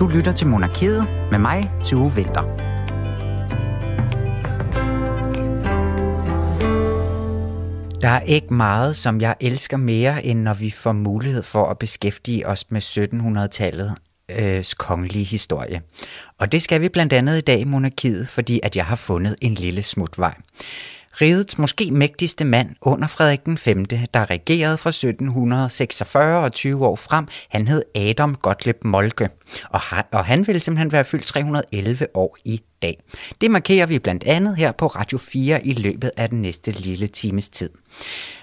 Du lytter til Monarkiet med mig, Tue Vinter. Der er ikke meget, som jeg elsker mere, end når vi får mulighed for at beskæftige os med 1700-tallet øh, kongelige historie. Og det skal vi blandt andet i dag i monarkiet, fordi at jeg har fundet en lille smutvej. Rigets måske mægtigste mand under Frederik den 5., der regerede fra 1746 og 20 år frem, han hed Adam Gottlieb Molke, og han, og han ville simpelthen være fyldt 311 år i dag. Det markerer vi blandt andet her på Radio 4 i løbet af den næste lille times tid.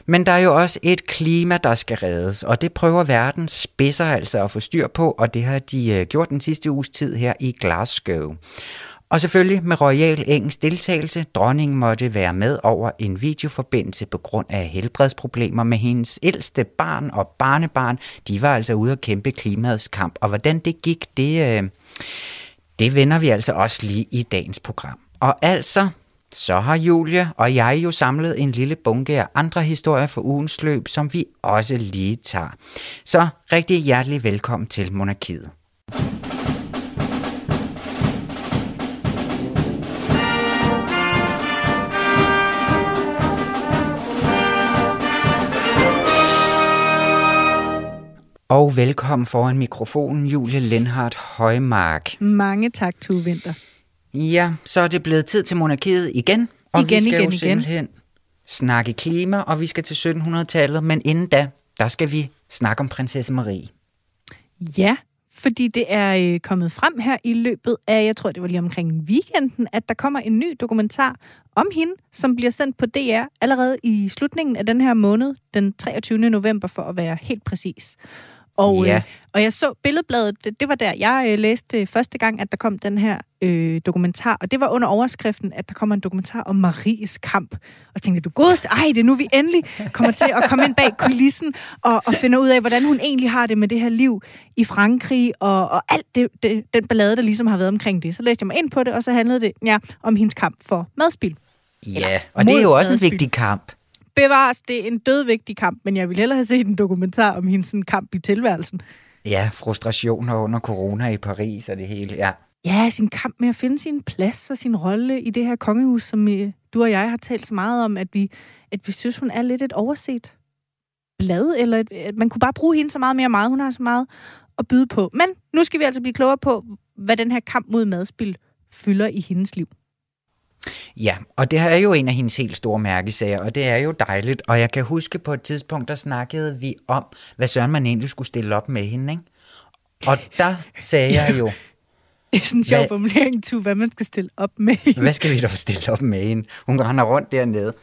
Men der er jo også et klima, der skal reddes, og det prøver verden spidser altså at få styr på, og det har de øh, gjort den sidste uges tid her i Glasgow. Og selvfølgelig med royal engelsk deltagelse. Dronningen måtte være med over en videoforbindelse på grund af helbredsproblemer med hendes ældste barn og barnebarn. De var altså ude at kæmpe klimaets kamp, og hvordan det gik, det, øh, det vender vi altså også lige i dagens program. Og altså, så har Julie og jeg jo samlet en lille bunke af andre historier for ugens løb, som vi også lige tager. Så rigtig hjertelig velkommen til Monarkiet. Og velkommen foran mikrofonen, Julie Lenhardt Højmark. Mange tak, Tue Vinter. Ja, så er det blevet tid til monarkiet igen. Og igen, vi skal igen, jo simpelthen igen. snakke klima, og vi skal til 1700-tallet. Men inden da, der skal vi snakke om prinsesse Marie. Ja, fordi det er øh, kommet frem her i løbet af, jeg tror det var lige omkring weekenden, at der kommer en ny dokumentar om hende, som bliver sendt på DR allerede i slutningen af den her måned, den 23. november for at være helt præcis. Og, ja. øh, og jeg så billedbladet, det, det var der, jeg øh, læste første gang, at der kom den her øh, dokumentar, og det var under overskriften, at der kommer en dokumentar om Maries kamp. Og så tænkte du god, ej, det er nu, vi endelig kommer til at komme ind bag kulissen og, og finde ud af, hvordan hun egentlig har det med det her liv i Frankrig, og, og alt det, det, den ballade, der ligesom har været omkring det. Så læste jeg mig ind på det, og så handlede det ja, om hendes kamp for madspil. Ja, og det er jo også en vigtig kamp bevares, det er en dødvigtig kamp, men jeg vil hellere have set en dokumentar om hendes sådan, kamp i tilværelsen. Ja, frustrationer under corona i Paris og det hele, ja. Ja, sin kamp med at finde sin plads og sin rolle i det her kongehus, som øh, du og jeg har talt så meget om, at vi, at vi synes, hun er lidt et overset blad, eller et, at man kunne bare bruge hende så meget mere meget. Hun har så meget at byde på. Men nu skal vi altså blive klogere på, hvad den her kamp mod madspil fylder i hendes liv. Ja, og det er jo en af hendes helt store mærkesager, og det er jo dejligt. Og jeg kan huske på et tidspunkt, der snakkede vi om, hvad Søren man egentlig skulle stille op med hende, ikke? Og der sagde jeg jo... Det er sådan en sjov formulering, tu, hvad man skal stille op med hende. Hvad skal vi dog stille op med hende? Hun render rundt dernede.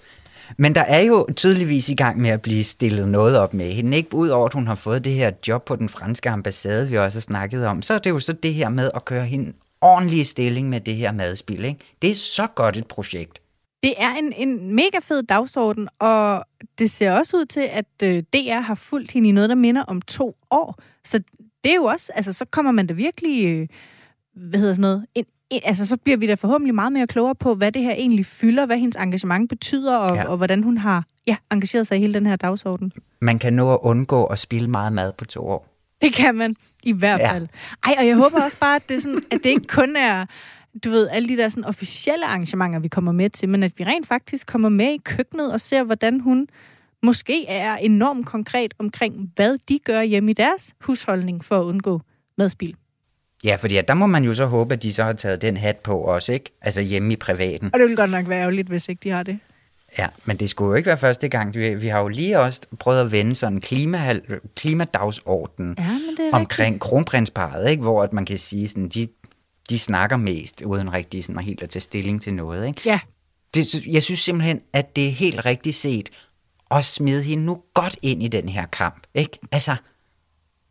Men der er jo tydeligvis i gang med at blive stillet noget op med hende. Ikke ud over, at hun har fået det her job på den franske ambassade, vi også har snakket om. Så er det jo så det her med at køre hende ordentlig stilling med det her madspil. Ikke? Det er så godt et projekt. Det er en, en mega fed dagsorden, og det ser også ud til, at øh, DR har fulgt hende i noget, der minder om to år. Så det er jo også, altså så kommer man da virkelig, øh, hvad hedder sådan noget, ind, ind, altså så bliver vi da forhåbentlig meget mere klogere på, hvad det her egentlig fylder, hvad hendes engagement betyder, og, ja. og hvordan hun har ja, engageret sig i hele den her dagsorden. Man kan nå at undgå at spille meget mad på to år. Det kan man. I hvert fald. Ja. Ej, og jeg håber også bare, at det, sådan, at det ikke kun er du ved, alle de der sådan, officielle arrangementer, vi kommer med til, men at vi rent faktisk kommer med i køkkenet og ser, hvordan hun måske er enormt konkret omkring, hvad de gør hjemme i deres husholdning for at undgå madspil. Ja, fordi ja, der må man jo så håbe, at de så har taget den hat på også, ikke? Altså hjemme i privaten. Og det vil godt nok være ærgerligt, hvis ikke de har det. Ja, men det skulle jo ikke være første gang. Vi, vi har jo lige også prøvet at vende sådan klima, klimadagsorden ja, omkring rigtigt. kronprinsparet, ikke? hvor at man kan sige, sådan, de, de snakker mest, uden rigtig sådan, at helt at tage stilling til noget. Ikke? Ja. Det, jeg synes simpelthen, at det er helt rigtigt set at smide hende nu godt ind i den her kamp. Ikke? Altså,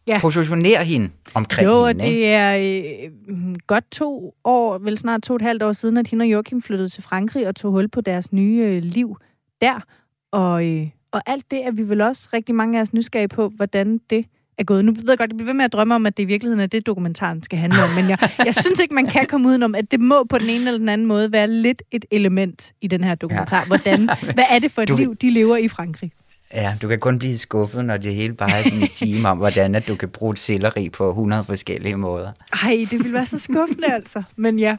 ja. positionere hende omkring jo, hende. Jo, det er øh, godt to år, vel snart to og et halvt år siden, at hende og Joachim flyttede til Frankrig og tog hul på deres nye øh, liv der. Og, øh, og alt det er vi vel også rigtig mange af os nysgerrige på, hvordan det er gået. Nu ved jeg godt, jeg bliver ved med at drømme om, at det i virkeligheden er det, dokumentaren skal handle om, men jeg, jeg synes ikke, man kan komme udenom, at det må på den ene eller den anden måde være lidt et element i den her dokumentar. Ja. Hvordan, hvad er det for et du, liv, de lever i Frankrig? Ja, du kan kun blive skuffet, når det hele bare er sådan en time om, hvordan at du kan bruge et selleri på 100 forskellige måder. Ej, det vil være så skuffende altså. Men ja,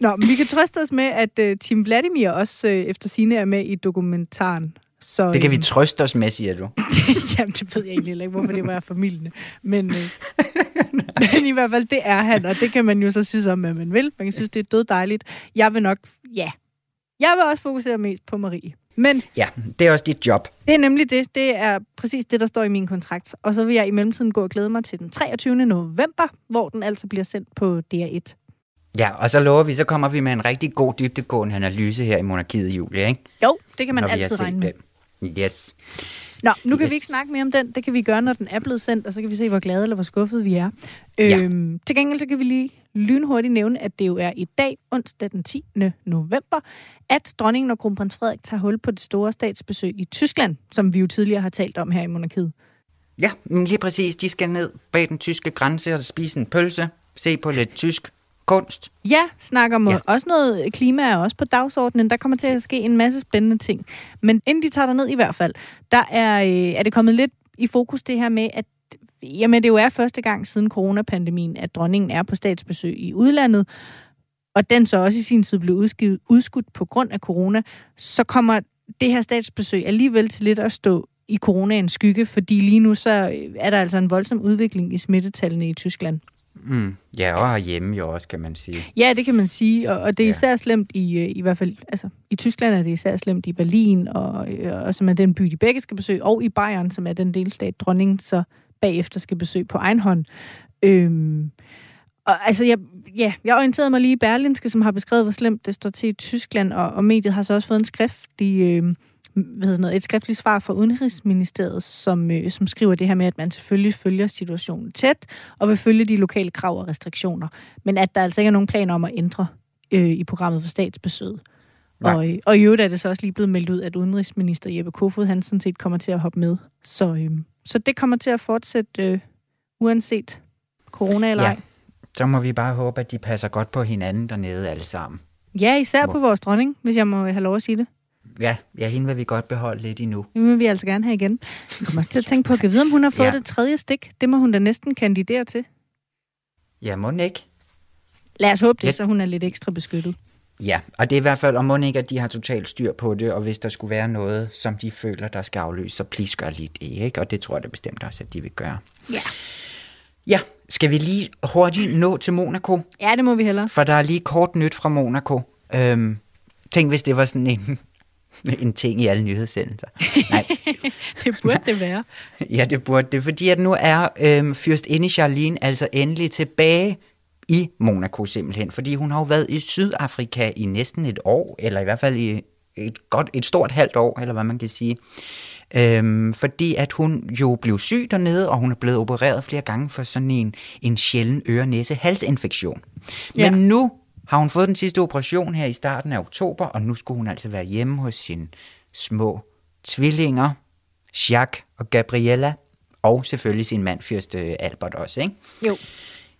Nå, men vi kan trøste os med, at uh, Tim Vladimir også uh, efter sine er med i dokumentaren. Så, det kan vi øhm, trøste os med, siger du. Jamen, det ved jeg egentlig ikke, hvorfor det var familien. Men, øh, men i hvert fald, det er han, og det kan man jo så synes om, hvad man vil. Man kan synes, det er død dejligt. Jeg vil nok, ja, jeg vil også fokusere mest på Marie. Men ja, det er også dit job. Det er nemlig det. Det er præcis det, der står i min kontrakt. Og så vil jeg i mellemtiden gå og glæde mig til den 23. november, hvor den altså bliver sendt på DR1. Ja, og så lover vi, så kommer vi med en rigtig god dybdegående analyse her i Monarkiet i juli, ikke? Jo, det kan man når altid regne med. Den. Yes. Nå, nu kan yes. vi ikke snakke mere om den. Det kan vi gøre, når den er blevet sendt, og så kan vi se, hvor glade eller hvor skuffede vi er. Ja. Øhm, til gengæld så kan vi lige lynhurtigt nævne, at det jo er i dag, onsdag den 10. november, at dronningen og kronprins Frederik tager hul på det store statsbesøg i Tyskland, som vi jo tidligere har talt om her i Monarkiet. Ja, lige præcis. De skal ned bag den tyske grænse og spise en pølse, se på lidt tysk kunst. Ja, snakker om ja. også noget klima er også på dagsordenen. Der kommer til at ske en masse spændende ting. Men inden de tager der ned i hvert fald, der er, øh, er det kommet lidt i fokus det her med, at jamen, det jo er første gang siden coronapandemien, at dronningen er på statsbesøg i udlandet, og den så også i sin tid blev udskudt, udskudt på grund af corona, så kommer det her statsbesøg alligevel til lidt at stå i coronaens skygge, fordi lige nu så er der altså en voldsom udvikling i smittetallene i Tyskland. Mm. Ja, og hjemme jo også, kan man sige. Ja, det kan man sige, og, og det er ja. især slemt i, øh, i hvert fald, altså i Tyskland er det især slemt i Berlin, og, øh, og som er den by, de begge skal besøge, og i Bayern, som er den delstat, dronningen så bagefter skal besøge på egen hånd. Øhm, og altså, jeg, ja, jeg orienterede mig lige i Berlinske, som har beskrevet, hvor slemt det står til i Tyskland, og, og mediet har så også fået en skriftlig øh, hvad hedder noget, et skriftligt svar fra Udenrigsministeriet, som, øh, som skriver det her med, at man selvfølgelig følger situationen tæt, og vil følge de lokale krav og restriktioner, men at der altså ikke er nogen planer om at ændre øh, i programmet for statsbesøget. Og, øh, og i øvrigt er det så også lige blevet meldt ud, at udenrigsminister Jeppe Kofod, han sådan set kommer til at hoppe med. Så, øh, så det kommer til at fortsætte, øh, uanset corona eller ja. ej. Så må vi bare håbe, at de passer godt på hinanden dernede alle sammen. Ja, især på vores dronning, hvis jeg må have lov at sige det. Ja, ja, hende vil vi godt beholde lidt endnu. Det vil vi altså gerne have igen. Jeg kommer også til at tænke på, at vide, om hun har fået ja. det tredje stik. Det må hun da næsten kandidere til. Ja, må ikke. Lad os håbe det, lidt. så hun er lidt ekstra beskyttet. Ja, og det er i hvert fald, om må ikke, at de har totalt styr på det, og hvis der skulle være noget, som de føler, der skal afløse, så please gør lige det, ikke? Og det tror jeg da bestemt også, at de vil gøre. Ja. Ja, skal vi lige hurtigt nå til Monaco? Ja, det må vi hellere. For der er lige kort nyt fra Monaco. Øhm, tænk, hvis det var sådan en en ting i alle nyhedssendelser. Nej. det burde det være. ja, det burde det, fordi at nu er øhm, inde Charlene altså endelig tilbage i Monaco simpelthen, fordi hun har jo været i Sydafrika i næsten et år, eller i hvert fald i et godt, et stort halvt år, eller hvad man kan sige. Øhm, fordi at hun jo blev syg dernede, og hun er blevet opereret flere gange for sådan en, en sjælden øre-næse-halsinfektion. Men ja. nu har hun fået den sidste operation her i starten af oktober, og nu skulle hun altså være hjemme hos sine små tvillinger, Jacques og Gabriella, og selvfølgelig sin mand, fyrste Albert også, ikke? Jo.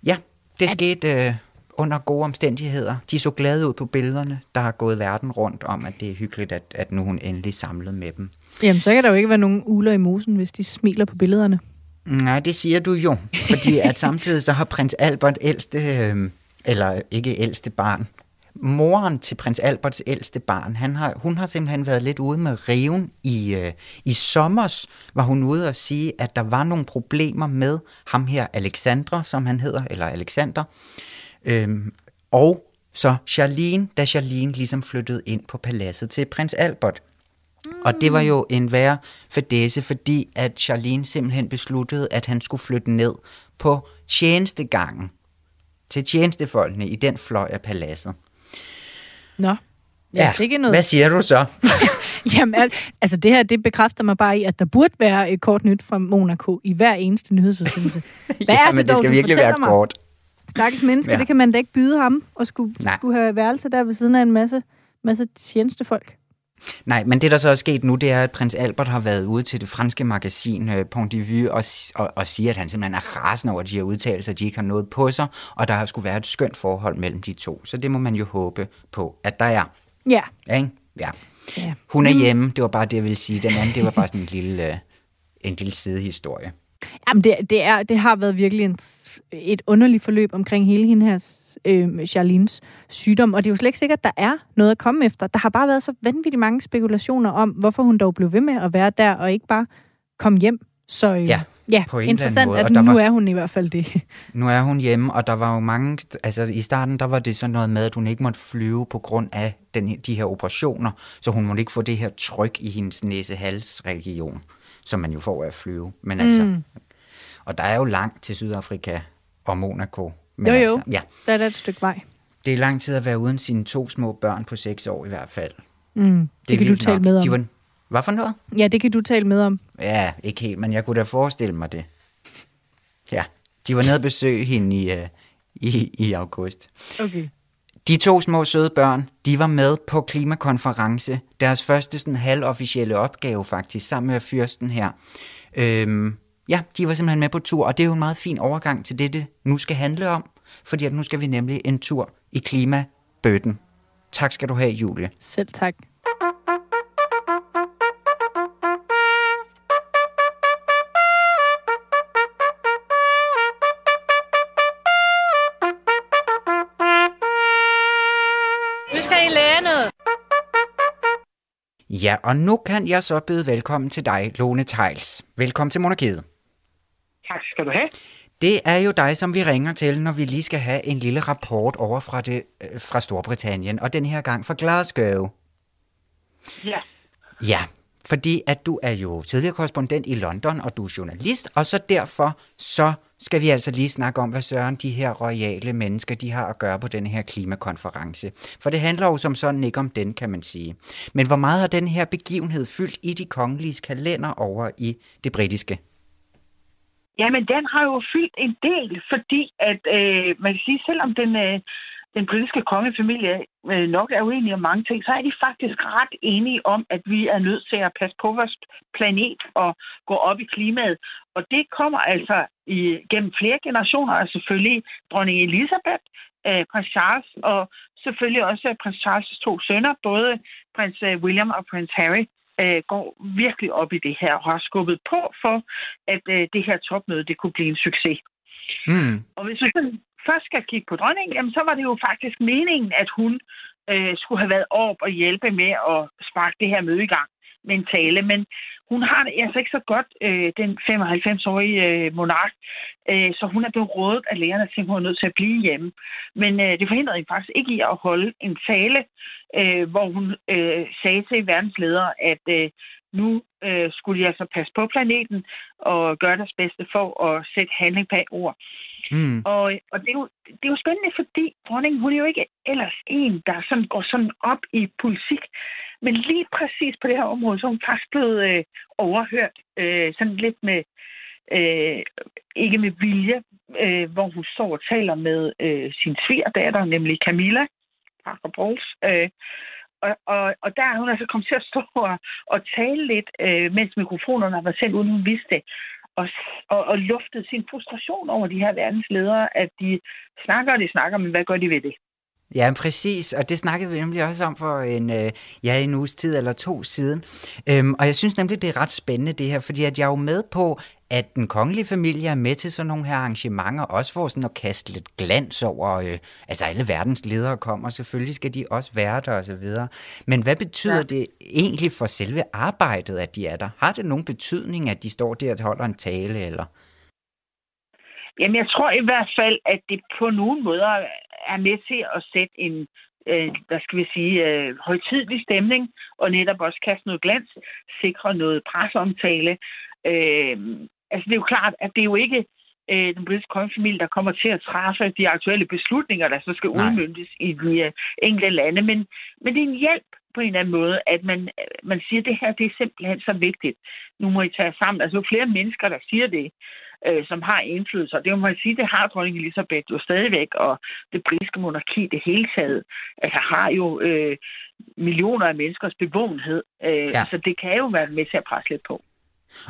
Ja, det At... skete øh, under gode omstændigheder. De så glade ud på billederne, der har gået verden rundt om, at det er hyggeligt, at, at nu hun endelig samlet med dem. Jamen, så kan der jo ikke være nogen uler i mosen, hvis de smiler på billederne. Nej, det siger du jo, fordi at samtidig så har prins Albert ældste... Øh, eller ikke ældste barn, moren til prins Alberts ældste barn, han har, hun har simpelthen været lidt ude med riven i, øh, i sommers, var hun ude og sige, at der var nogle problemer med ham her, Alexandra, som han hedder, eller Alexander, øhm, og så Charlene, da Charlene ligesom flyttede ind på paladset til prins Albert. Mm. Og det var jo en værre fadese, fordi at Charlene simpelthen besluttede, at han skulle flytte ned på tjenestegangen til tjenestefolkene i den fløj af paladset. Nå. Ja, ja, ikke noget. hvad siger du så? Jamen, altså det her, det bekræfter mig bare i, at der burde være et kort nyt fra Monaco i hver eneste nyhedsudsendelse. Hvad ja, er det dog, det skal virkelig være mig? kort. Stakkels mennesker, ja. det kan man da ikke byde ham, og skulle, skulle have værelse der ved siden af en masse, masse tjenestefolk. Nej, men det der så er sket nu, det er, at prins Albert har været ude til det franske magasin uh, Pont de Vue og, og, og siger, at han simpelthen er rasende over de her udtalelser, de ikke har noget på sig, og der har skulle være et skønt forhold mellem de to. Så det må man jo håbe på, at der er. Ja. ja ikke? Ja. Ja. Hun er hjemme, det var bare det, jeg ville sige. Den anden, det var bare sådan en lille, øh, en lille sidehistorie. Jamen, det, det, er, det har været virkelig en, et underligt forløb omkring hele hende her øh, Charlines sygdom, og det er jo slet ikke sikkert, at der er noget at komme efter. Der har bare været så vanvittigt mange spekulationer om, hvorfor hun dog blev ved med at være der, og ikke bare komme hjem. Så øh, ja, ja på en interessant, måde. at nu var, er hun i hvert fald det. Nu er hun hjemme, og der var jo mange, altså i starten, der var det sådan noget med, at hun ikke måtte flyve på grund af den, de her operationer, så hun måtte ikke få det her tryk i hendes næse-hals-region, som man jo får af at flyve. Men altså, mm. Og der er jo langt til Sydafrika og Monaco, men jo, jo. Altså, ja. Der er der et stykke vej. Det er lang tid at være uden sine to små børn på seks år i hvert fald. Mm, det, det kan du tale nok. med om. De var, hvad for noget? Ja, det kan du tale med om. Ja, ikke helt, men jeg kunne da forestille mig det. Ja, de var nede og besøge hende i, uh, i, i august. Okay. De to små søde børn, de var med på klimakonference. Deres første sådan halvofficielle opgave faktisk, sammen med fyrsten her. Øhm, ja, de var simpelthen med på tur, og det er jo en meget fin overgang til det, det nu skal handle om, fordi at nu skal vi nemlig en tur i klimabøtten. Tak skal du have, Julie. Selv tak. Ja, og nu kan jeg så byde velkommen til dig, Lone Tejls. Velkommen til Monarkiet. Tak skal du have. Det er jo dig, som vi ringer til, når vi lige skal have en lille rapport over fra, det, øh, fra Storbritannien, og den her gang fra Glasgow. Ja. Ja, fordi at du er jo tidligere korrespondent i London, og du er journalist, og så derfor så skal vi altså lige snakke om, hvad søren de her royale mennesker, de har at gøre på den her klimakonference. For det handler jo som sådan ikke om den, kan man sige. Men hvor meget har den her begivenhed fyldt i de kongelige kalender over i det britiske? Jamen, den har jo fyldt en del, fordi at, øh, man kan sige, selvom den, øh, den britiske kongefamilie øh, nok er uenige om mange ting, så er de faktisk ret enige om, at vi er nødt til at passe på vores planet og gå op i klimaet. Og det kommer altså i, gennem flere generationer, og selvfølgelig dronning Elisabeth, øh, prins Charles og selvfølgelig også prins Charles' to sønner, både prins øh, William og prins Harry øh, går virkelig op i det her og har skubbet på for, at øh, det her topmøde det kunne blive en succes. Mm. Og hvis vi først skal kigge på dronningen, jamen, så var det jo faktisk meningen, at hun øh, skulle have været op og hjælpe med at sparke det her møde i gang mentale, men hun har det altså ikke så godt, øh, den 95-årige øh, monark, øh, så hun er blevet rådet af lægerne til, at hun er nødt til at blive hjemme. Men øh, det forhindrede hende faktisk ikke i at holde en tale, øh, hvor hun øh, sagde til verdens ledere, at øh, nu øh, skulle de altså passe på planeten og gøre deres bedste for at sætte handling bag ord. Mm. Og, og det, er jo, det er jo spændende, fordi dronningen, hun er jo ikke ellers en, der sådan går sådan op i politik. Men lige præcis på det her område, så er hun faktisk blevet øh, overhørt. Øh, sådan lidt med, øh, ikke med vilje, øh, hvor hun står og taler med øh, sin svigerdatter, nemlig Camilla Parker Bowles. Øh, og, og, og der er hun altså kommet til at stå og, og tale lidt, øh, mens mikrofonerne har været sendt, uden hun vidste det og, og, og luftet sin frustration over de her verdensledere, at de snakker og de snakker, men hvad gør de ved det? Ja, præcis, og det snakkede vi nemlig også om for en, øh, ja, en uges tid eller to siden. Øhm, og jeg synes nemlig, det er ret spændende det her, fordi at jeg er jo med på, at den kongelige familie er med til sådan nogle her arrangementer, også for sådan at kaste lidt glans over, øh, altså alle verdens ledere kommer, selvfølgelig skal de også være der og så videre. Men hvad betyder ja. det egentlig for selve arbejdet, at de er der? Har det nogen betydning, at de står der og holder en tale, eller? Jamen, jeg tror i hvert fald, at det på nogen måder er med til at sætte en, øh, hvad skal vi sige, øh, højtidlig stemning, og netop også kaste noget glans, sikre noget presseomtale. Øh, altså, det er jo klart, at det er jo ikke øh, den britiske kongefamilie, der kommer til at træffe de aktuelle beslutninger, der så skal udmyndtes i de øh, enkelte lande, men, men det er en hjælp på en eller anden måde, at man, man siger, at det her det er simpelthen så vigtigt. Nu må I tage sammen. Altså, flere mennesker, der siger det, øh, som har indflydelse. Og det må man sige, det har dronning Elisabeth jo stadigvæk, og det britiske monarki det hele taget altså, har jo øh, millioner af menneskers bevågenhed. Øh, ja. Så det kan jo være med til at presse lidt på.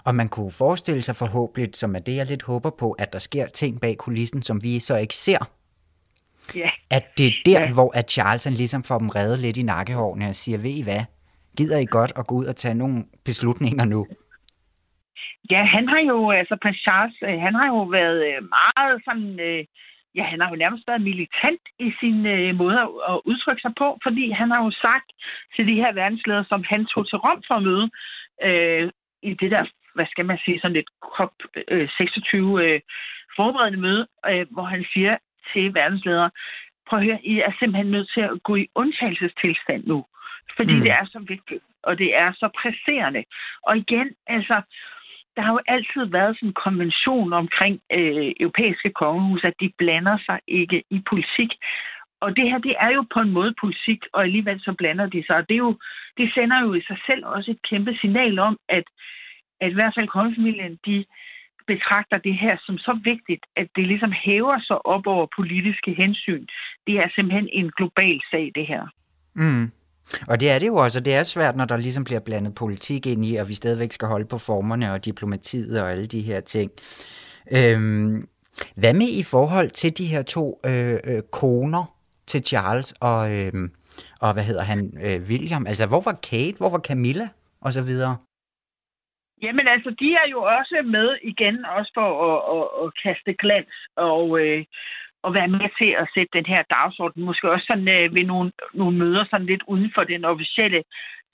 Og man kunne forestille sig forhåbentlig, som er det, jeg lidt håber på, at der sker ting bag kulissen, som vi så ikke ser. Ja. At det er der, ja. hvor at Charles han ligesom får dem reddet lidt i nakkehårene og siger, ved I hvad, gider I godt at gå ud og tage nogle beslutninger nu? Ja, han har jo, altså prins Charles, øh, han har jo været øh, meget sådan, øh, ja, han har jo nærmest været militant i sin måde at udtrykke sig på, fordi han har jo sagt til de her verdensledere, som han tog til Rom for at møde, øh, i det der, hvad skal man sige, sådan lidt COP26 øh, forberedende møde, øh, hvor han siger til verdensledere, prøv at høre, I er simpelthen nødt til at gå i undtagelsestilstand nu, fordi mm. det er så vigtigt, og det er så presserende. Og igen, altså, der har jo altid været sådan en konvention omkring øh, europæiske kongehus, at de blander sig ikke i politik. Og det her, det er jo på en måde politik, og alligevel så blander de sig. Og det, er jo, det sender jo i sig selv også et kæmpe signal om, at, at i hvert fald kongefamilien, de betragter det her som så vigtigt, at det ligesom hæver sig op over politiske hensyn. Det er simpelthen en global sag, det her. Mm. Og det er det jo også, og det er svært, når der ligesom bliver blandet politik ind i, og vi stadigvæk skal holde på formerne og diplomatiet og alle de her ting. Øhm, hvad med i forhold til de her to øh, øh, koner til Charles og, øh, og hvad hedder han, øh, William? Altså, hvor var Kate, hvor var Camilla og så videre? Jamen altså, de er jo også med igen, også for at, at, at kaste glans. Og, øh, at være med til at sætte den her dagsorden. Måske også sådan øh, ved nogle, nogle møder sådan lidt uden for den officielle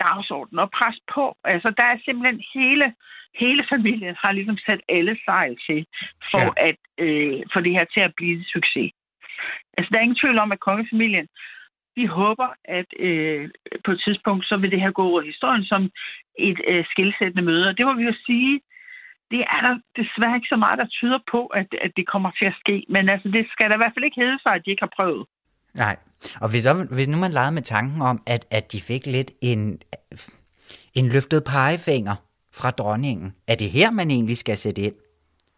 dagsorden og pres på. Altså, der er simpelthen hele, hele familien har ligesom sat alle sejl til for ja. at øh, få det her til at blive en succes. Altså, der er ingen tvivl om, at kongefamilien, de håber, at øh, på et tidspunkt, så vil det her gå over historien som et øh, skilsættende møde. Og det må vi jo sige, det er der desværre ikke så meget, der tyder på, at, at det kommer til at ske. Men altså, det skal der i hvert fald ikke hedde sig, at de ikke har prøvet. Nej, og hvis, hvis nu man legede med tanken om, at, at de fik lidt en, en løftet pegefinger fra dronningen, er det her, man egentlig skal sætte ind?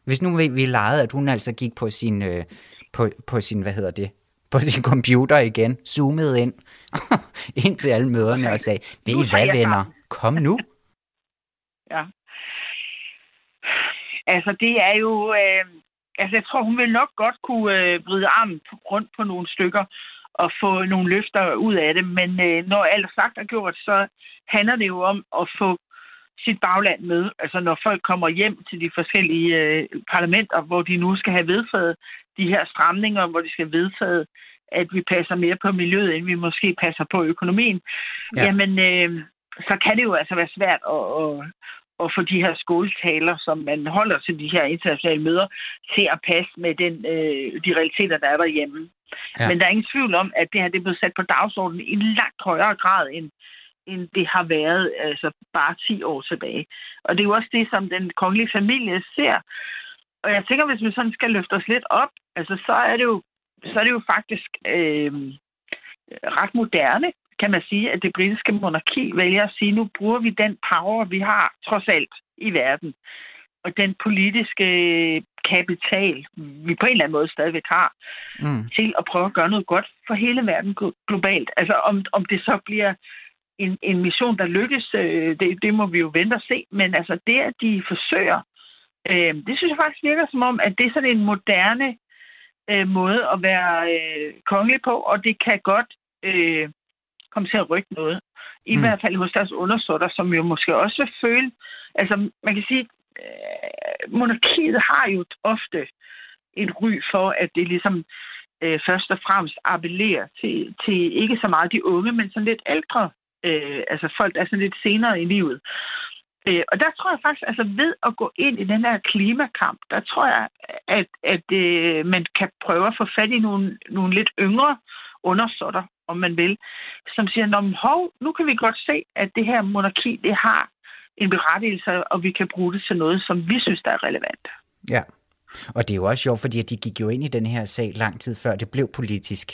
Hvis nu vi, vi legede, at hun altså gik på sin, øh, på, på sin, hvad hedder det, på sin computer igen, zoomede ind, ind til alle møderne og sagde, ved I hvad, venner, kom nu. Ja, Altså, det er jo... Øh, altså, jeg tror, hun vil nok godt kunne øh, vride armen rundt på nogle stykker og få nogle løfter ud af det. Men øh, når alt er sagt og gjort, så handler det jo om at få sit bagland med. Altså når folk kommer hjem til de forskellige øh, parlamenter, hvor de nu skal have vedtaget de her stramninger, hvor de skal vedtaget, at vi passer mere på miljøet, end vi måske passer på økonomien, ja. jamen øh, så kan det jo altså være svært at, at, at få de her skoletaler, som man holder til de her internationale møder, til at passe med den, øh, de realiteter, der er derhjemme. Ja. Men der er ingen tvivl om, at det her det er blevet sat på dagsordenen i langt højere grad, end, end det har været altså bare 10 år tilbage. Og det er jo også det, som den kongelige familie ser. Og jeg tænker, hvis vi sådan skal løfte os lidt op, altså så er det jo, så er det jo faktisk øh, ret moderne kan man sige, at det britiske monarki vælger at sige, nu bruger vi den power, vi har trods alt i verden, og den politiske kapital, vi på en eller anden måde stadigvæk har, mm. til at prøve at gøre noget godt for hele verden globalt. Altså om, om det så bliver en, en mission, der lykkes, øh, det, det må vi jo vente og se, men altså det, at de forsøger, øh, det synes jeg faktisk virker som om, at det er sådan en moderne øh, måde at være øh, kongelig på, og det kan godt øh, komme til at rykke noget. I mm. hvert fald hos deres undersåtter, som jo måske også vil føle... Altså, man kan sige, øh, monarkiet har jo ofte en ry for, at det ligesom øh, først og fremmest appellerer til, til ikke så meget de unge, men sådan lidt ældre. Øh, altså folk, der er sådan lidt senere i livet. Øh, og der tror jeg faktisk, altså ved at gå ind i den her klimakamp, der tror jeg, at, at øh, man kan prøve at få fat i nogle, nogle lidt yngre undersåtter, om man vil, som siger, Nå, hov, nu kan vi godt se, at det her monarki, det har en berettigelse, og vi kan bruge det til noget, som vi synes, der er relevant. Ja, og det er jo også sjovt, fordi de gik jo ind i den her sag lang tid før det blev politisk.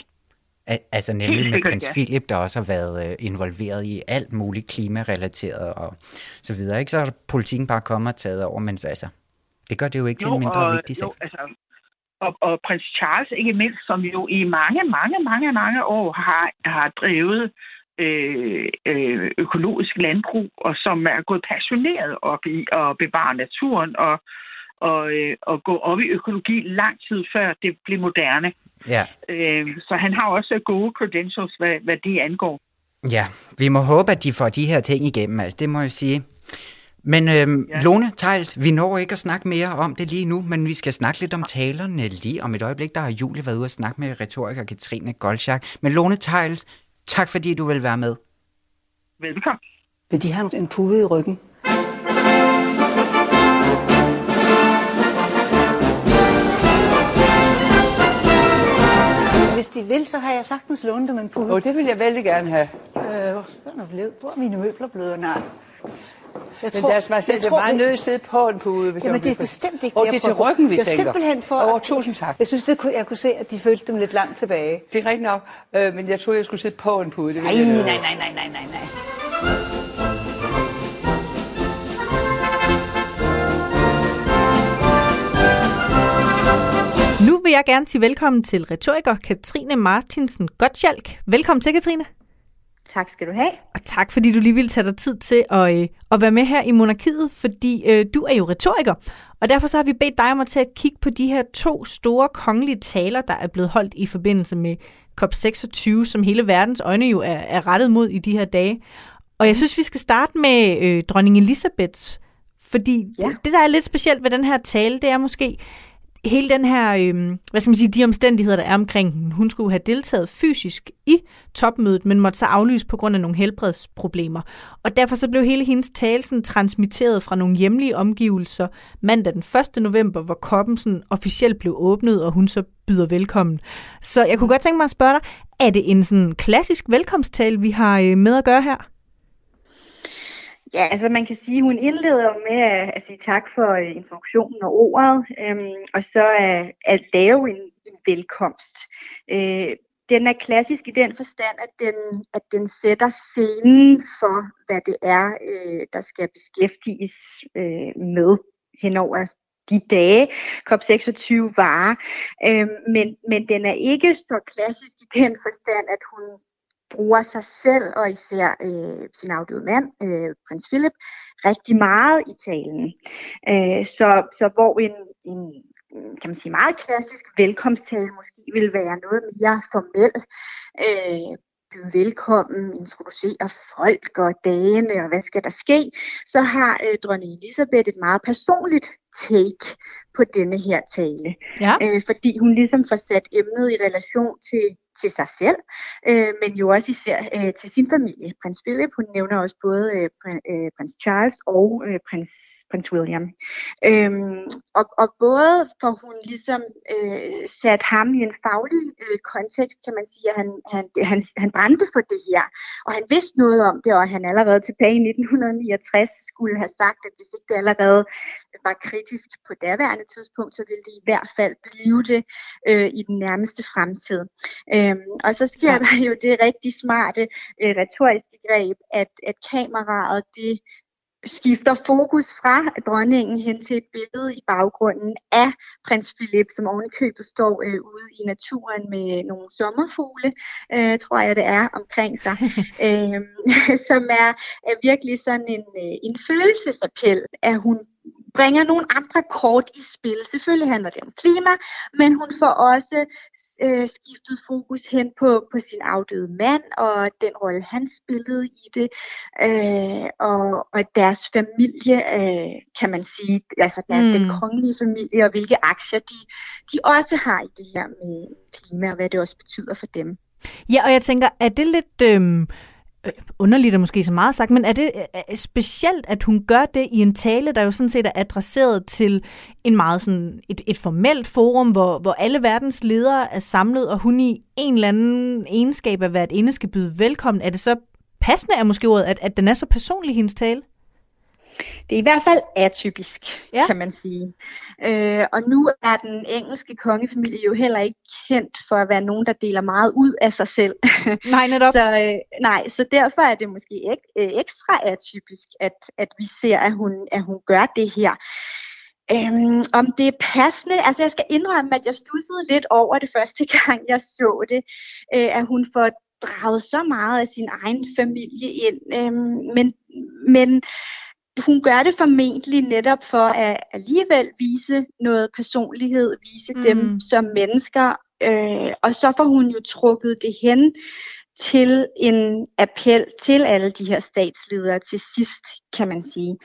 Altså nemlig med prins ja. Philip, der også har været øh, involveret i alt muligt klimarelateret og så videre. Ikke? Så har politikken bare kommet og taget over, men altså, det gør det jo ikke jo, til en mindre og, vigtig sag. Jo, altså, og, og prins Charles ikke mindst, som jo i mange, mange, mange, mange år har, har drevet øh, øh, økologisk landbrug, og som er gået passioneret op i at bevare naturen og, og, øh, og gå op i økologi lang tid før det blev moderne. Ja. Øh, så han har også gode credentials, hvad, hvad det angår. Ja, vi må håbe, at de får de her ting igennem, altså det må jeg sige. Men øhm, ja. Lone Tejls, vi når ikke at snakke mere om det lige nu, men vi skal snakke lidt om talerne lige om et øjeblik. Der har Julie været ude og snakke med retoriker Katrine Goldschak. Men Lone Tejls, tak fordi du vil være med. Velkommen. Vil de have en pude i ryggen? Hvis de vil, så har jeg sagtens lånt dem en pude. Oh, det vil jeg vældig gerne have. Øh, hvor er mine møbler blevet? Nej. Jeg men tror, deres majestæt, det er meget nødt til at sidde på en pude. Hvis Jamen, det er bestemt ikke Og det er til ryggen, vi jeg tænker. simpelthen for... Oh, tusind tak. Jeg synes, det kunne, jeg kunne se, at de følte dem lidt langt tilbage. Det er rigtigt nok, øh, men jeg troede, jeg skulle sidde på en pude. Det nej, nej, nej, nej, nej, nej, nej, nej. Nu vil jeg gerne sige velkommen til retoriker Katrine Martinsen Gottschalk. Velkommen til, Katrine. Tak skal du have. Og tak, fordi du lige vil tage dig tid til at, øh, at være med her i Monarkiet, fordi øh, du er jo retoriker. Og derfor så har vi bedt dig om at tage et kig på de her to store kongelige taler, der er blevet holdt i forbindelse med COP26, som hele verdens øjne jo er, er rettet mod i de her dage. Og jeg synes, vi skal starte med øh, dronning Elisabeth, fordi ja. det, det, der er lidt specielt ved den her tale, det er måske, hele den her, øh, hvad skal man sige, de omstændigheder, der er omkring den. Hun skulle have deltaget fysisk i topmødet, men måtte så aflyse på grund af nogle helbredsproblemer. Og derfor så blev hele hendes tale sådan transmitteret fra nogle hjemlige omgivelser mandag den 1. november, hvor koppen sådan officielt blev åbnet, og hun så byder velkommen. Så jeg kunne godt tænke mig at spørge dig, er det en sådan klassisk velkomsttale, vi har øh, med at gøre her? Ja, altså man kan sige, at hun indleder med at, at sige tak for uh, informationen og ordet, øhm, og så at, at lave en, en velkomst. Øh, den er klassisk i den forstand, at den, at den sætter scenen for, hvad det er, øh, der skal beskæftiges øh, med henover de dage, COP26 varer. Øh, men, men den er ikke så klassisk i den forstand, at hun bruger sig selv og især øh, sin afdøde mand, øh, prins Philip, rigtig meget i talen. Øh, så, så hvor en, en kan man sige, meget klassisk velkomsttale måske vil være noget mere formel, øh, byde velkommen, introducere folk og dagene, og hvad skal der ske, så har øh, dronning Elisabeth et meget personligt take på denne her tale. Ja. Øh, fordi hun ligesom får sat emnet i relation til til sig selv, øh, men jo også især øh, til sin familie. Prins Philip, hun nævner også både øh, øh, prins Charles og øh, prins, prins William. Øhm, og, og både for hun ligesom øh, sat ham i en faglig øh, kontekst, kan man sige, at han, han, han, han brændte for det her, og han vidste noget om det, og han allerede tilbage i 1969 skulle have sagt, at hvis ikke det allerede var kritisk på daværende tidspunkt, så ville det i hvert fald blive det øh, i den nærmeste fremtid. Øh, Øhm, og så sker ja. der jo det rigtig smarte øh, retoriske greb, at, at kameraet det skifter fokus fra dronningen hen til et billede i baggrunden af prins Philip, som ovenikøbet står øh, ude i naturen med nogle sommerfugle, øh, tror jeg det er, omkring sig, øh, som er, er virkelig sådan en, øh, en følelsesappel, at hun bringer nogle andre kort i spil. Selvfølgelig handler det om klima, men hun får også øh, skiftet fokus hen på, på sin afdøde mand og den rolle, han spillede i det, øh, og, og deres familie, øh, kan man sige, altså der, mm. den kongelige familie, og hvilke aktier de, de også har i det her med klima, og hvad det også betyder for dem. Ja, og jeg tænker, er det lidt... Øh Øh, Øh, underligt er måske så meget sagt, men er det øh, øh, specielt, at hun gør det i en tale, der jo sådan set er adresseret til en meget sådan et, et formelt forum, hvor, hvor alle verdens ledere er samlet, og hun i en eller anden egenskab af hvert ene skal byde velkommen. Er det så passende, er måske ordet, at, at den er så personlig, hendes tale? Det er i hvert fald atypisk, ja. kan man sige. Øh, og nu er den engelske kongefamilie jo heller ikke kendt for at være nogen, der deler meget ud af sig selv. Nej, netop. så, øh, nej, så derfor er det måske ek, øh, ekstra atypisk, at, at vi ser, at hun, at hun gør det her. Øhm, om det er passende, altså jeg skal indrømme, at jeg stussede lidt over det første gang, jeg så det, øh, at hun får draget så meget af sin egen familie ind. Øhm, men, men hun gør det formentlig netop for at alligevel vise noget personlighed, vise mm. dem som mennesker, øh, og så får hun jo trukket det hen til en appel til alle de her statsledere til sidst, kan man sige.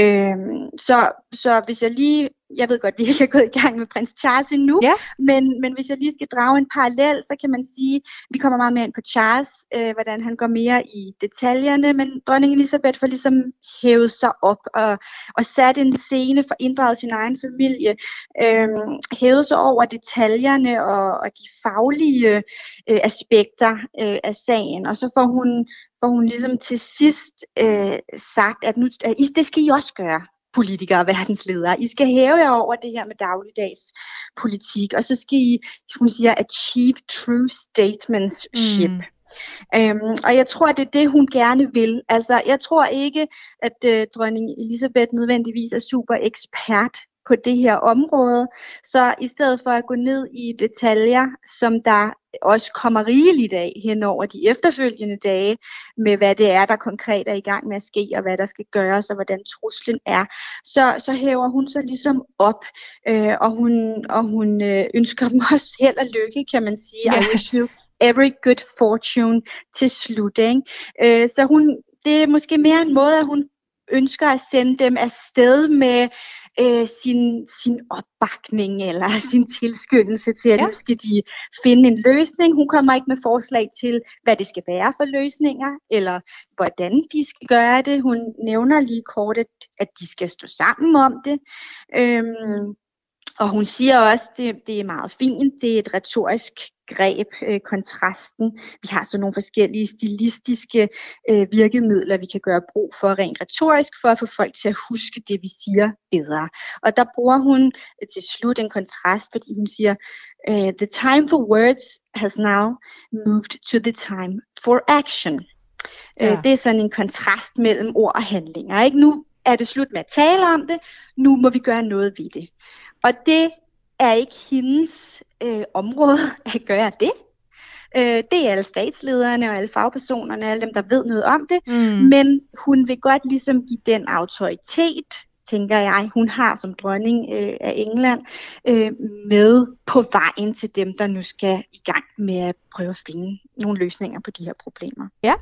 Øhm, så, så hvis jeg lige jeg ved godt, vi ikke er gået i gang med prins Charles endnu, ja. men, men hvis jeg lige skal drage en parallel, så kan man sige, at vi kommer meget mere ind på Charles, øh, hvordan han går mere i detaljerne, men dronning Elisabeth får ligesom hævet sig op og, og sat en scene for inddraget sin egen familie, øh, hævet sig over detaljerne og, og de faglige øh, aspekter øh, af sagen, og så får hun, får hun ligesom til sidst øh, sagt, at nu, det skal I også gøre politikere og verdensledere. I skal hæve jer over det her med dagligdags politik, og så skal I, hun siger, achieve true statesmanship. Mm. Øhm, og jeg tror, det er det, hun gerne vil. Altså, jeg tror ikke, at øh, dronning Elisabeth nødvendigvis er super ekspert på det her område. Så i stedet for at gå ned i detaljer, som der også kommer rigeligt af hen over de efterfølgende dage, med hvad det er, der konkret er i gang med at ske, og hvad der skal gøres, og hvordan truslen er, så, så hæver hun sig ligesom op, øh, og hun, og hun øh, ønsker dem også held og lykke, kan man sige. Yeah. I wish you every good fortune til slut. Ikke? Øh, så hun, det er måske mere en måde, at hun ønsker at sende dem afsted med øh, sin, sin opbakning eller sin tilskyndelse til, at ja. nu skal de finde en løsning. Hun kommer ikke med forslag til, hvad det skal være for løsninger, eller hvordan de skal gøre det. Hun nævner lige kort, at, at de skal stå sammen om det. Øhm, og hun siger også, at det, det er meget fint, det er et retorisk greb, øh, kontrasten. Vi har så nogle forskellige stilistiske øh, virkemidler, vi kan gøre brug for rent retorisk, for at få folk til at huske det, vi siger bedre. Og der bruger hun øh, til slut en kontrast, fordi hun siger, øh, the time for words has now moved to the time for action. Øh, ja. Det er sådan en kontrast mellem ord og handlinger. Ikke? Nu er det slut med at tale om det, nu må vi gøre noget ved det. Og det er ikke hendes øh, område at gøre det. Øh, det er alle statslederne og alle fagpersonerne, alle dem, der ved noget om det. Mm. Men hun vil godt ligesom give den autoritet, tænker jeg, hun har som dronning øh, af England, øh, med på vejen til dem, der nu skal i gang med at prøve at finde nogle løsninger på de her problemer. Ja,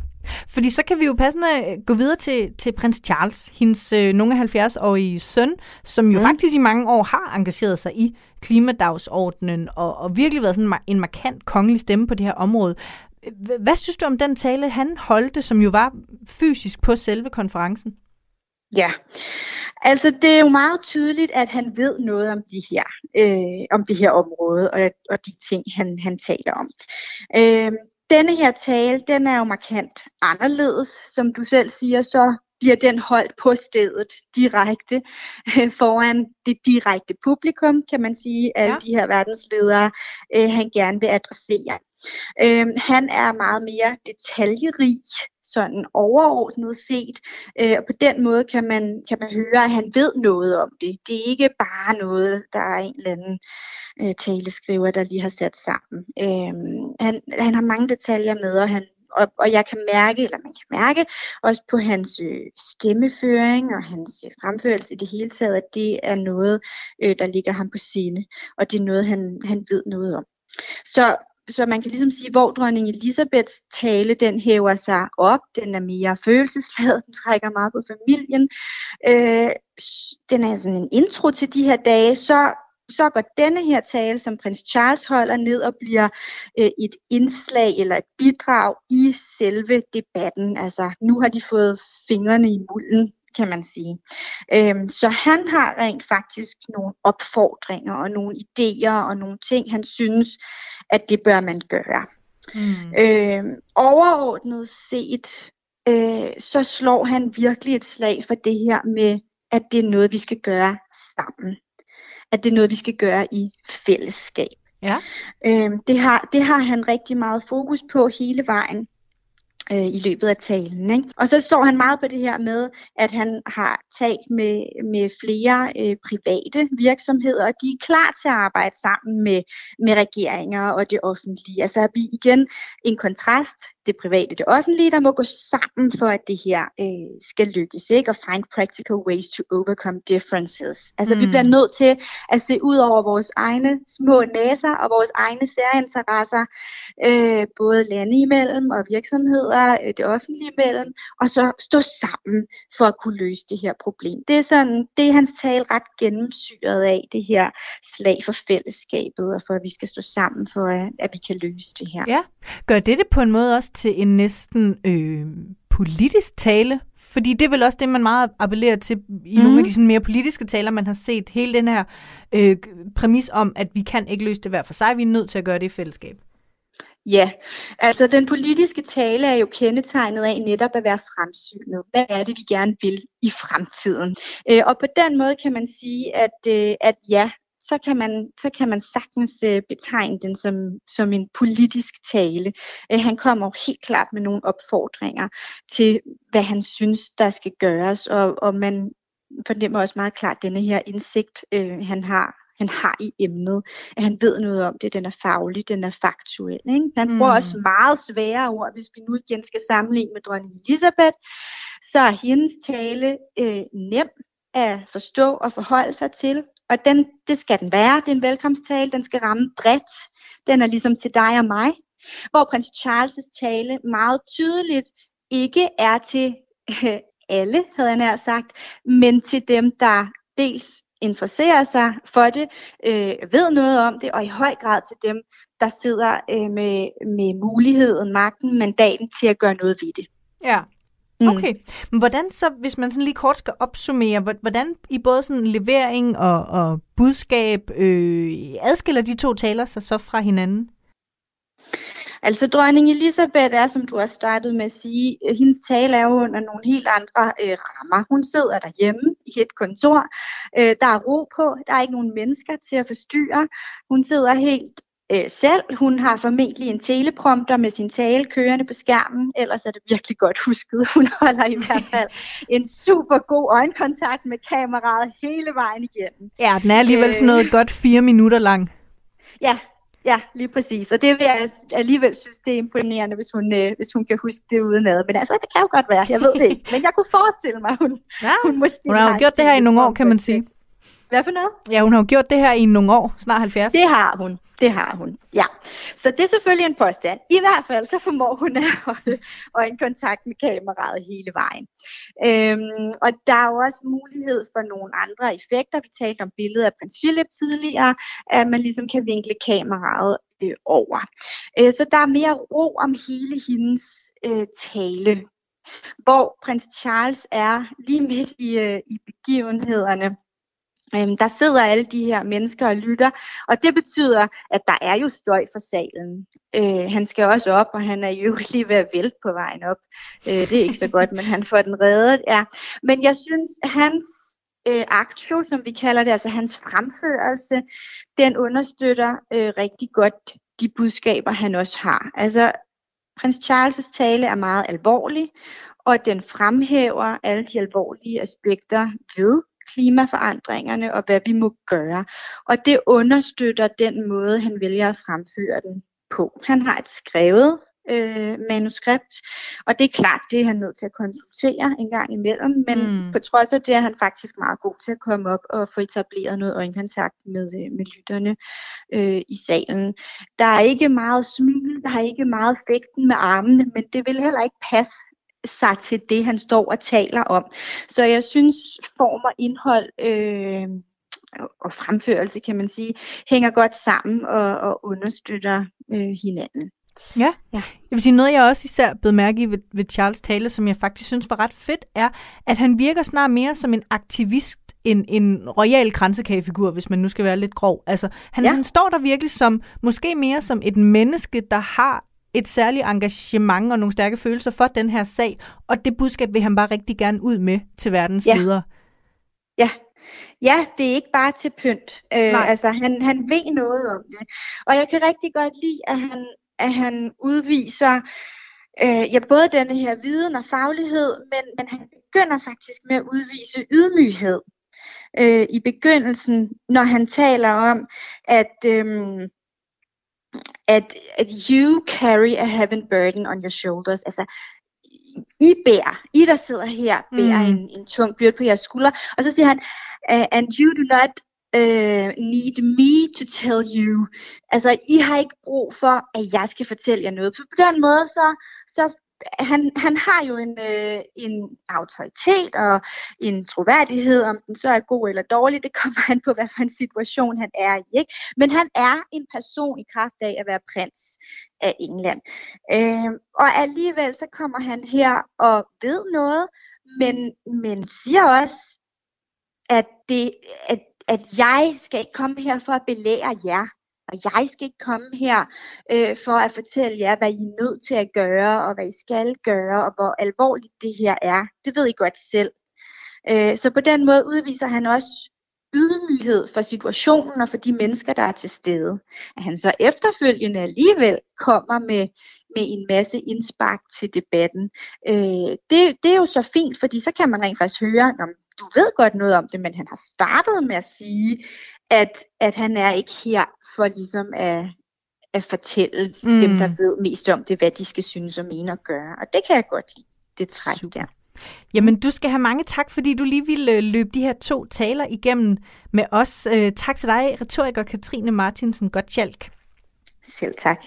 fordi så kan vi jo passende øh, gå videre til, til prins Charles, hendes øh, nogle af 70-årige søn, som jo mm. faktisk i mange år har engageret sig i klimadagsordenen og, og virkelig været sådan en markant kongelig stemme på det her område. Hvad synes du om den tale, han holdte, som jo var fysisk på selve konferencen? Ja, altså det er jo meget tydeligt, at han ved noget om de her, øh, om det her område og, og de ting, han, han taler om. Øh, denne her tale, den er jo markant anderledes. Som du selv siger, så bliver den holdt på stedet direkte øh, foran det direkte publikum, kan man sige, alle ja. de her verdensledere, øh, han gerne vil adressere. Øh, han er meget mere detaljerig, sådan overordnet set, øh, og på den måde kan man, kan man høre, at han ved noget om det. Det er ikke bare noget, der er en eller anden øh, taleskriver, der lige har sat sammen. Øh, han, han har mange detaljer med, og han og, og jeg kan mærke, eller man kan mærke også på hans øh, stemmeføring og hans øh, fremførelse i det hele taget, at det er noget, øh, der ligger ham på sinde, og det er noget, han, han ved noget om. Så så man kan ligesom sige, hvor dronning Elisabeths tale, den hæver sig op, den er mere følelsesladet, den trækker meget på familien. Øh, den er sådan en intro til de her dage, så så går denne her tale, som prins Charles holder ned og bliver øh, et indslag eller et bidrag i selve debatten. Altså nu har de fået fingrene i mulden, kan man sige. Øhm, så han har rent faktisk nogle opfordringer og nogle idéer og nogle ting, han synes, at det bør man gøre. Mm. Øhm, overordnet set, øh, så slår han virkelig et slag for det her med, at det er noget, vi skal gøre sammen at det er noget, vi skal gøre i fællesskab. Ja. Øhm, det, har, det har han rigtig meget fokus på hele vejen. Øh, i løbet af talen. Ikke? Og så står han meget på det her med, at han har talt med, med flere øh, private virksomheder, og de er klar til at arbejde sammen med, med regeringer og det offentlige. Altså vi igen en kontrast det private og det offentlige, der må gå sammen for, at det her øh, skal lykkes, ikke? Og find practical ways to overcome differences. Altså mm. vi bliver nødt til at se ud over vores egne små næser og vores egne særinteresser, øh, både lande imellem og virksomheder, øh, det offentlige imellem, og så stå sammen for at kunne løse det her problem. Det er sådan, det er hans tale ret gennemsyret af, det her slag for fællesskabet, og for at vi skal stå sammen for, at, at vi kan løse det her. Ja, gør det det på en måde også til en næsten øh, politisk tale? Fordi det er vel også det, man meget appellerer til i mm. nogle af de sådan mere politiske taler, man har set. Hele den her øh, præmis om, at vi kan ikke løse det hver for sig, vi er nødt til at gøre det i fællesskab. Ja, altså den politiske tale er jo kendetegnet af netop at være fremsynet. Hvad er det, vi gerne vil i fremtiden? Øh, og på den måde kan man sige, at, øh, at ja, så kan man, så kan man sagtens øh, betegne den som, som en politisk tale. Øh, han kommer jo helt klart med nogle opfordringer til, hvad han synes, der skal gøres, og, og man fornemmer også meget klart denne her indsigt, øh, han har han har i emnet, at han ved noget om det, den er faglig, den er faktuel. Ikke? Han mm. bruger også meget svære ord, hvis vi nu igen skal sammenligne med dronning Elisabeth, så er hendes tale øh, nem at forstå og forholde sig til. Og den, det skal den være. Det er en velkomsttale. Den skal ramme bredt. Den er ligesom til dig og mig. Hvor prins Charles' tale meget tydeligt ikke er til øh, alle, havde jeg nær sagt, men til dem, der dels interesserer sig for det, øh, ved noget om det, og i høj grad til dem, der sidder øh, med, med muligheden, magten, mandaten til at gøre noget ved det. Ja, Mm. Okay, men hvordan så, hvis man sådan lige kort skal opsummere, hvordan i både sådan levering og, og budskab øh, adskiller de to taler sig så fra hinanden? Altså dronning Elisabeth er, som du har startet med at sige, øh, hendes tale er jo under nogle helt andre øh, rammer. Hun sidder derhjemme i et kontor. Øh, der er ro på. Der er ikke nogen mennesker til at forstyrre. Hun sidder helt øh, selv. Hun har formentlig en teleprompter med sin tale kørende på skærmen, ellers er det virkelig godt husket. Hun holder i hvert fald en super god øjenkontakt med kameraet hele vejen igennem. Ja, den er alligevel øh, sådan noget godt fire minutter lang. Ja, Ja, lige præcis. Og det vil jeg alligevel synes, det er imponerende, hvis hun, øh, hvis hun kan huske det udenad. Men altså, det kan jo godt være. Jeg ved det ikke. Men jeg kunne forestille mig, hun, ja, hun måske Hun har gjort det her i nogle år, kan man sige. Hvad for noget? Ja, hun har jo gjort det her i nogle år, snart 70. Det har hun. Det har hun, ja. Så det er selvfølgelig en påstand. I hvert fald så formår hun at holde øjenkontakt med kameraet hele vejen. Øhm, og der er jo også mulighed for nogle andre effekter. Vi talte om billedet af prins Philip tidligere, at man ligesom kan vinkle kameraet øh, over. Øh, så der er mere ro om hele hendes øh, tale hvor prins Charles er lige midt i, øh, i begivenhederne Øhm, der sidder alle de her mennesker og lytter, og det betyder, at der er jo støj for salen. Øh, han skal også op, og han er jo lige ved at vælte på vejen op. Øh, det er ikke så godt, men han får den reddet. Ja. Men jeg synes, hans øh, aktio, som vi kalder det, altså hans fremførelse, den understøtter øh, rigtig godt de budskaber, han også har. Altså, prins Charles' tale er meget alvorlig, og den fremhæver alle de alvorlige aspekter ved klimaforandringerne og hvad vi må gøre. Og det understøtter den måde, han vælger at fremføre den på. Han har et skrevet øh, manuskript, og det er klart, det er han nødt til at konsultere en gang imellem, men mm. på trods af det er han faktisk meget god til at komme op og få etableret noget øjenkontakt med, øh, med lytterne øh, i salen. Der er ikke meget smil, der er ikke meget fægten med armene, men det vil heller ikke passe sig til det, han står og taler om. Så jeg synes, form og indhold øh, og fremførelse, kan man sige, hænger godt sammen og, og understøtter øh, hinanden. Ja. ja, jeg vil sige noget, jeg også især blev mærke i ved, ved Charles tale, som jeg faktisk synes var ret fedt, er, at han virker snart mere som en aktivist en, en royal kransekagefigur, hvis man nu skal være lidt grov. Altså, han, ja. han står der virkelig som, måske mere som et menneske, der har et særligt engagement og nogle stærke følelser for den her sag, og det budskab vil han bare rigtig gerne ud med til verdens ja. ledere. Ja, Ja, det er ikke bare til pynt. Øh, altså, han, han ved noget om det. Og jeg kan rigtig godt lide, at han, at han udviser øh, ja, både denne her viden og faglighed, men, men han begynder faktisk med at udvise ydmyghed øh, i begyndelsen, når han taler om, at, øh, at, at you carry a heaven burden on your shoulders. Altså, I bærer, I der sidder her, bærer mm. en, en tung byrde på jeres skuldre. Og så siger han, and you do not uh, need me to tell you. Altså, I har ikke brug for, at jeg skal fortælle jer noget. For på den måde, så, så han, han har jo en, øh, en autoritet og en troværdighed, om den så er god eller dårlig, det kommer han på, hvad for en situation han er i. Ikke? Men han er en person i kraft af at være prins af England. Øh, og alligevel så kommer han her og ved noget, men, men siger også, at, det, at, at jeg skal ikke komme her for at belære jer. Og jeg skal ikke komme her øh, for at fortælle jer, hvad I er nødt til at gøre, og hvad I skal gøre, og hvor alvorligt det her er. Det ved I godt selv. Øh, så på den måde udviser han også ydmyghed for situationen og for de mennesker, der er til stede. At han så efterfølgende alligevel kommer med, med en masse indspark til debatten. Øh, det, det er jo så fint, fordi så kan man rent faktisk høre, om du ved godt noget om det, men han har startet med at sige, at, at han er ikke her for ligesom at, at fortælle mm. dem, der ved mest om det, hvad de skal synes og mene og gøre. Og det kan jeg godt lide, det træk Super. der. Jamen, du skal have mange tak, fordi du lige ville øh, løbe de her to taler igennem med os. Øh, tak til dig, retoriker Katrine Martinsen Gottschalk. Selv tak.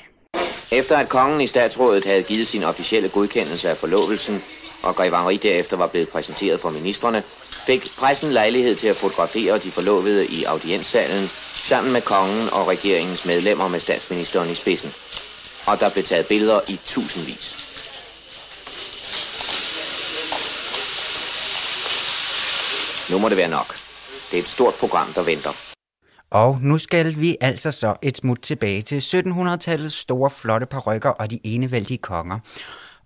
Efter at kongen i statsrådet havde givet sin officielle godkendelse af forlovelsen, og Grevangeri derefter var blevet præsenteret for ministerne, fik pressen lejlighed til at fotografere de forlovede i audienssalen sammen med kongen og regeringens medlemmer med statsministeren i spidsen. Og der blev taget billeder i tusindvis. Nu må det være nok. Det er et stort program, der venter. Og nu skal vi altså så et smut tilbage til 1700-tallets store flotte parrykker og de enevældige konger.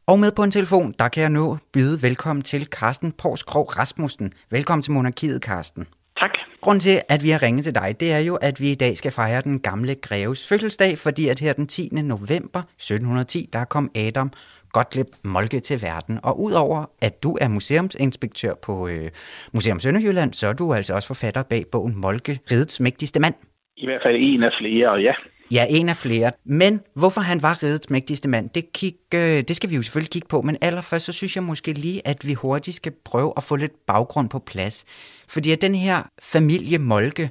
Og med på en telefon, der kan jeg nu byde velkommen til Carsten Porskrog Rasmussen. Velkommen til Monarkiet, Carsten. Tak. Grunden til, at vi har ringet til dig, det er jo, at vi i dag skal fejre den gamle greves fødselsdag, fordi at her den 10. november 1710, der kom Adam Gottlieb Molke til verden. Og udover at du er museumsinspektør på øh, Museum Sønderjylland, så er du altså også forfatter bag bogen Molke, Ridets mægtigste mand. I hvert fald en af flere, ja. Ja, en af flere. Men hvorfor han var ridets mægtigste mand, det, kig, øh, det skal vi jo selvfølgelig kigge på. Men allerførst, så synes jeg måske lige, at vi hurtigt skal prøve at få lidt baggrund på plads. Fordi at den her familie Molke,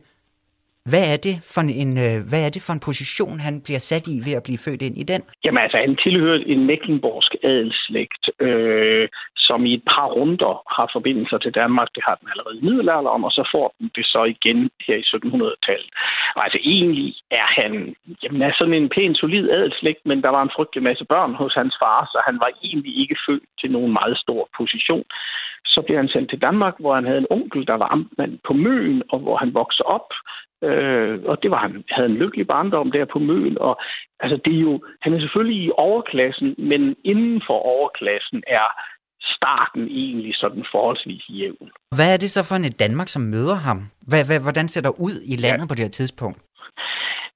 hvad er, det for en, øh, hvad er det for en position, han bliver sat i ved at blive født ind i den? Jamen altså, han tilhører en mecklenborgsk adelslægt, øh, som i et par runder har forbindelser til Danmark. Det har den allerede i middelalderen, og så får den det så igen her i 1700-tallet. Og altså egentlig er han jamen, er sådan en pæn, solid adelslægt, men der var en frygtelig masse børn hos hans far, så han var egentlig ikke født til nogen meget stor position. Så blev han sendt til Danmark, hvor han havde en onkel, der var amtmand på Møn, og hvor han voksede op. Øh, og det var han havde en lykkelig barndom der på Møn. Og altså, det er jo, han er selvfølgelig i overklassen, men inden for overklassen er starten egentlig sådan forholdsvis jævn. Hvad er det så for en Danmark, som møder ham? Hvad, hvad, hvordan ser der ud i landet ja. på det her tidspunkt?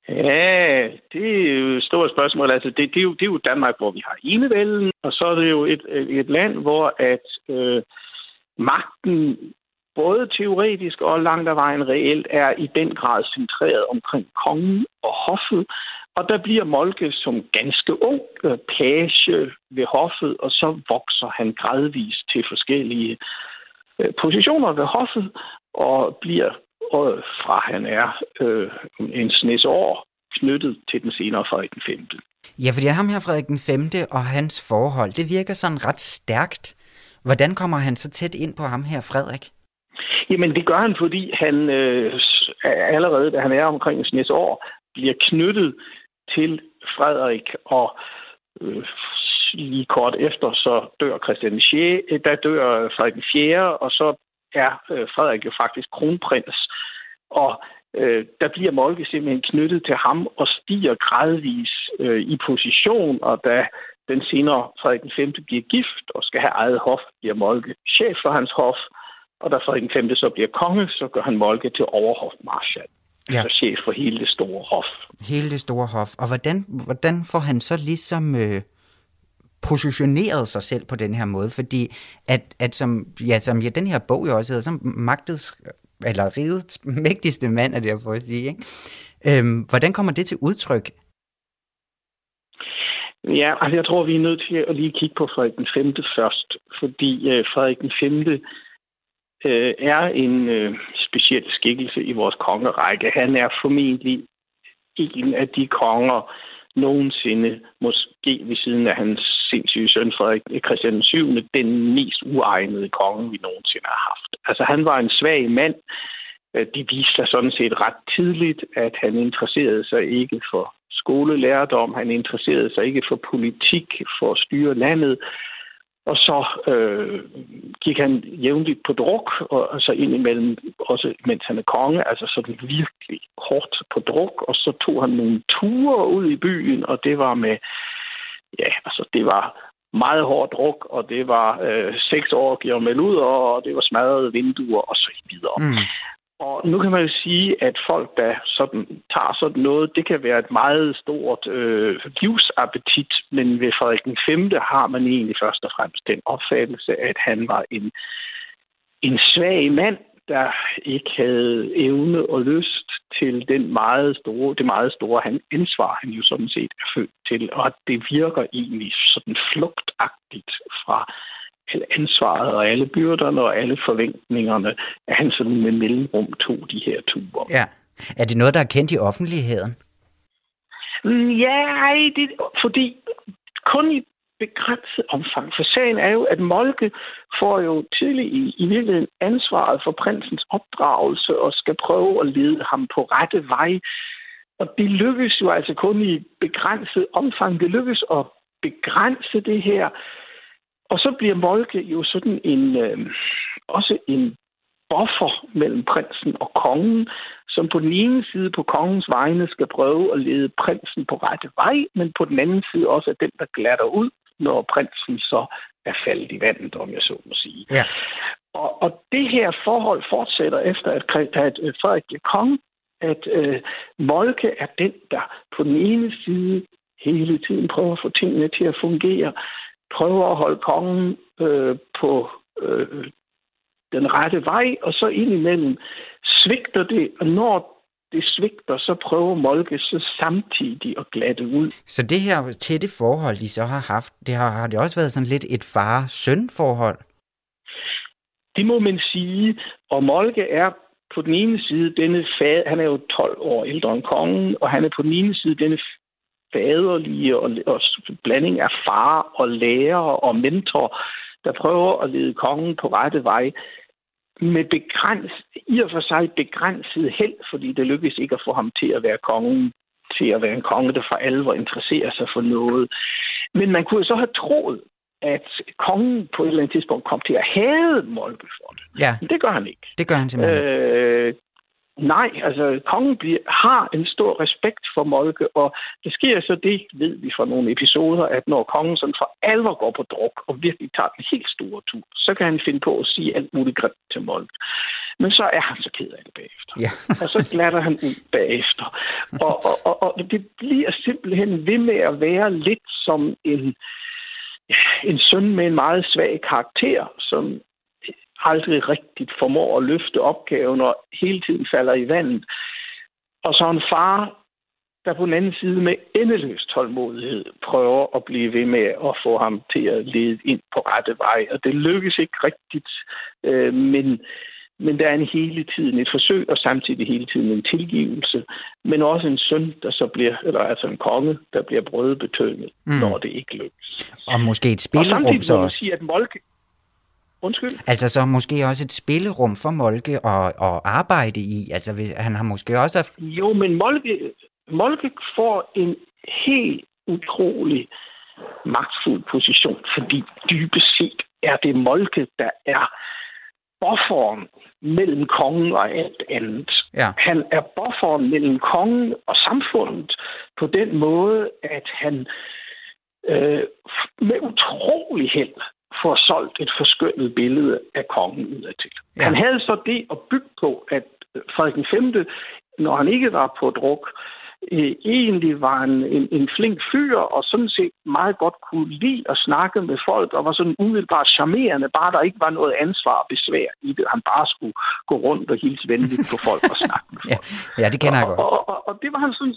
Ja, det er jo et stort spørgsmål. Altså, det, det, er jo, det er jo Danmark, hvor vi har enevælden, og så er det jo et, et land, hvor at øh, magten både teoretisk og langt ad vejen reelt er i den grad centreret omkring kongen og hoffet, og der bliver Molke som ganske ung øh, page ved hoffet, og så vokser han gradvist til forskellige øh, positioner ved hoffet, og bliver og fra han er øh, en snes år knyttet til den senere Frederik den 5. Ja, fordi ham her, Frederik den 5. og hans forhold, det virker sådan ret stærkt. Hvordan kommer han så tæt ind på ham her, Frederik? Jamen, det gør han, fordi han øh, allerede, da han er omkring en snes år, bliver knyttet til Frederik, og øh, lige kort efter, så dør Christian 6, øh, der dør Frederik 4., og så er øh, Frederik jo faktisk kronprins. Og øh, der bliver Molke simpelthen knyttet til ham og stiger gradvis øh, i position, og da den senere Frederik 5. bliver gift og skal have eget hof, bliver Molke chef for hans hof, og da Frederik den 5. så bliver konge, så gør han Molke til overhofmarschall ja. altså chef for hele det store hof. Hele det store hof. Og hvordan, hvordan får han så ligesom øh, positioneret sig selv på den her måde, fordi at, at som, ja, som ja, den her bog jo også hedder, som magtets, eller rigets mægtigste mand, er det jeg får at sige, ikke? Øhm, hvordan kommer det til udtryk? Ja, altså jeg tror, vi er nødt til at lige kigge på Frederik den 5. først, fordi øh, Frederik den 5. Øh, er en øh, speciel skikkelse i vores kongerække. Han er formentlig en af de konger nogensinde, måske ved siden af hans sindssyge søn Frederik øh, Christian 7., den mest uegnede konge, vi nogensinde har haft. Altså han var en svag mand. Øh, de viste sig sådan set ret tidligt, at han interesserede sig ikke for skolelærdom, han interesserede sig ikke for politik, for at styre landet. Og så øh, gik han jævnligt på druk, og, altså så indimellem, også mens han er konge, altså sådan virkelig hårdt på druk, og så tog han nogle ture ud i byen, og det var med, ja, altså det var meget hård druk, og det var øh, seks år med ud, og det var smadrede vinduer, og så videre. Mm. Og nu kan man jo sige, at folk, der sådan, tager sådan noget, det kan være et meget stort øh, livsappetit, men ved Frederik den 5. har man egentlig først og fremmest den opfattelse, at han var en, en svag mand, der ikke havde evne og lyst til den meget store, det meget store han, ansvar, han jo sådan set er født til, og det virker egentlig sådan flugtagtigt fra alle ansvaret og alle byrderne og alle forventningerne, at han sådan med mellemrum tog de her ture. Ja. Er det noget, der er kendt i offentligheden? Mm, ja, det, fordi kun i begrænset omfang. For sagen er jo, at Molke får jo tidligt i, i virkeligheden ansvaret for prinsens opdragelse og skal prøve at lede ham på rette vej. Og det lykkes jo altså kun i begrænset omfang. Det lykkes at begrænse det her og så bliver Molke jo sådan en, øh, også en buffer mellem prinsen og kongen, som på den ene side på kongens vegne skal prøve at lede prinsen på rette vej, men på den anden side også er den, der glatter ud, når prinsen så er faldet i vandet, om jeg så må sige. Ja. Og, og det her forhold fortsætter efter, at, at Frederik bliver konge, at øh, Molke er den, der på den ene side hele tiden prøver at få tingene til at fungere, prøver at holde kongen øh, på øh, den rette vej, og så indimellem svigter det, og når det svigter, så prøver Molke så samtidig at glatte ud. Så det her tætte forhold, de så har haft, det har, har det også været sådan lidt et far-søn-forhold? Det må man sige, og Molke er på den ene side denne fad, han er jo 12 år ældre end kongen, og han er på den ene side denne faderlige og, og blanding af far og lærer og mentor, der prøver at lede kongen på rette vej med begræns, i og for sig begrænset held, fordi det lykkedes ikke at få ham til at være kongen, til at være en konge, der for alvor interesserer sig for noget. Men man kunne så have troet, at kongen på et eller andet tidspunkt kom til at have Molke for det. Ja. Men det gør han ikke. Det gør han simpelthen. Øh, Nej, altså kongen bliver, har en stor respekt for Molke, og det sker så det, ved vi fra nogle episoder, at når kongen sådan for alvor går på druk og virkelig tager en helt store tur, så kan han finde på at sige alt muligt grimt til Molke. Men så er han så ked af det bagefter. Ja. og så glatter han ud bagefter. Og, og, og, og det bliver simpelthen ved med at være lidt som en, en søn med en meget svag karakter, som aldrig rigtigt formår at løfte opgaven og hele tiden falder i vandet. Og så en far, der på den anden side med endeløs tålmodighed prøver at blive ved med at få ham til at lede ind på rette vej. Og det lykkes ikke rigtigt, øh, men, men der er en hele tiden et forsøg, og samtidig hele tiden en tilgivelse, men også en søn, der så bliver, eller altså en konge, der bliver brødbetønet, mm. når det ikke lykkes. Og måske et spillerum så også. Sige, at Molke, Undskyld? Altså så måske også et spillerum for Molke at, at arbejde i. Altså han har måske også haft... Jo, men Molke, Molke får en helt utrolig magtfuld position, fordi dybest set er det Molke, der er bufferen mellem kongen og alt andet. Ja. Han er bufferen mellem kongen og samfundet på den måde, at han øh, med utrolig held får solgt et forskønnet billede af kongen udadtil. Ja. Han havde så det at bygge på, at Frederik V, når han ikke var på druk, øh, egentlig var en, en, en flink fyr, og sådan set meget godt kunne lide at snakke med folk, og var sådan umiddelbart charmerende, bare der ikke var noget ansvar og besvær i det. Han bare skulle gå rundt og hilse venligt på folk og snakke med folk. ja, ja, det kender jeg godt. Og, og, og, og det var han sådan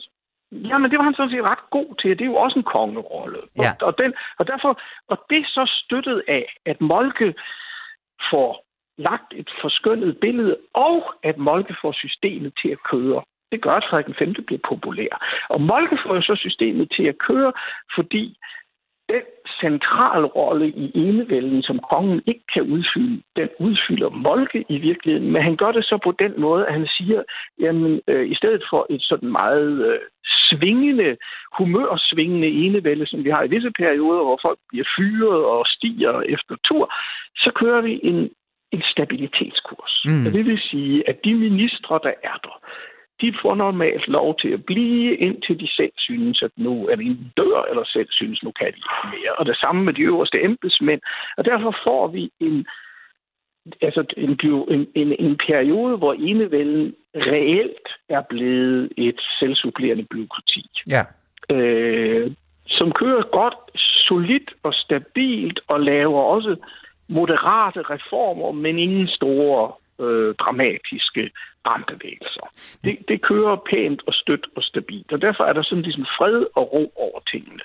Ja, men det var han sådan set ret god til. Det er jo også en kongerolle. Ja. Og, og, den, og, derfor, og det er så støttet af, at Molke får lagt et forskønnet billede, og at Molke får systemet til at køre. Det gør, at Frederik V bliver populær. Og Molke får jo så systemet til at køre, fordi den centrale rolle i enevælden, som kongen ikke kan udfylde, den udfylder Molke i virkeligheden, men han gør det så på den måde, at han siger, jamen øh, i stedet for et sådan meget øh, svingende, humørsvingende enevælde, som vi har i visse perioder, hvor folk bliver fyret og stiger efter tur, så kører vi en, en stabilitetskurs. Mm. Og det vil sige, at de ministre, der er der, de får normalt lov til at blive, indtil de selv synes, at nu er de dør, eller selv synes, nu kan de ikke mere. Og det samme med de øverste embedsmænd. Og derfor får vi en, altså en, en, en, en periode, hvor enevælden reelt er blevet et selvsupplerende byråkrati. Ja. Øh, som kører godt, solidt og stabilt, og laver også moderate reformer, men ingen store øh, dramatiske brandbevægelser. Det, det kører pænt og stødt og stabilt, og derfor er der sådan ligesom fred og ro over tingene.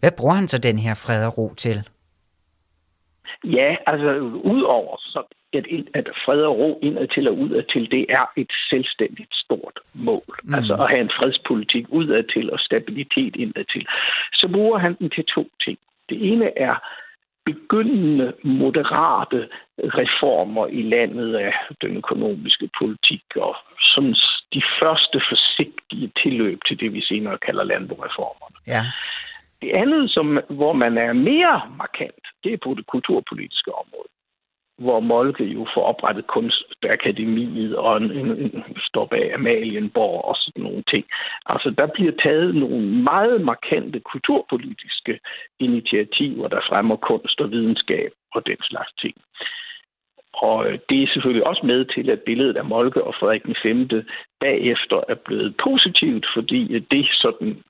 Hvad bruger han så den her fred og ro til? Ja, altså udover så at, at fred og ro indad til og udad til, det er et selvstændigt stort mål. Mm. Altså at have en fredspolitik udad til og stabilitet indad til. Så bruger han den til to ting. Det ene er begyndende moderate reformer i landet af den økonomiske politik og som de første forsigtige tilløb til det, vi senere kalder landbrugreformerne. Ja. Det andet, som, hvor man er mere markant, det er på det kulturpolitiske område hvor Molke jo får oprettet kunstakademiet og en, en, en står bag Amalienborg og sådan nogle ting. Altså, der bliver taget nogle meget markante kulturpolitiske initiativer, der fremmer kunst og videnskab og den slags ting. Og øh, det er selvfølgelig også med til, at billedet af Molke og Frederik V bagefter er blevet positivt, fordi det sådan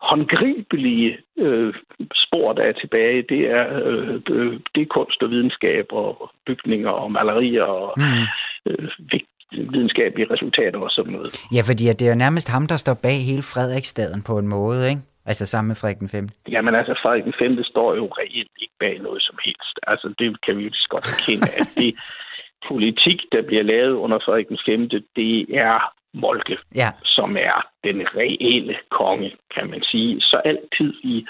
håndgribelige øh, spor, der er tilbage, det er, øh, det er kunst og videnskab og bygninger og malerier og mm. øh, videnskabelige resultater og sådan noget. Ja, fordi det er jo nærmest ham, der står bag hele Frederiksstaden på en måde, ikke? Altså sammen med Frederik V. Jamen altså, Frederik V står jo reelt ikke bag noget som helst. Altså, det kan vi jo godt erkende, at det politik, der bliver lavet under Frederik V, det er Molke, ja. som er den reelle konge, kan man sige. Så altid i,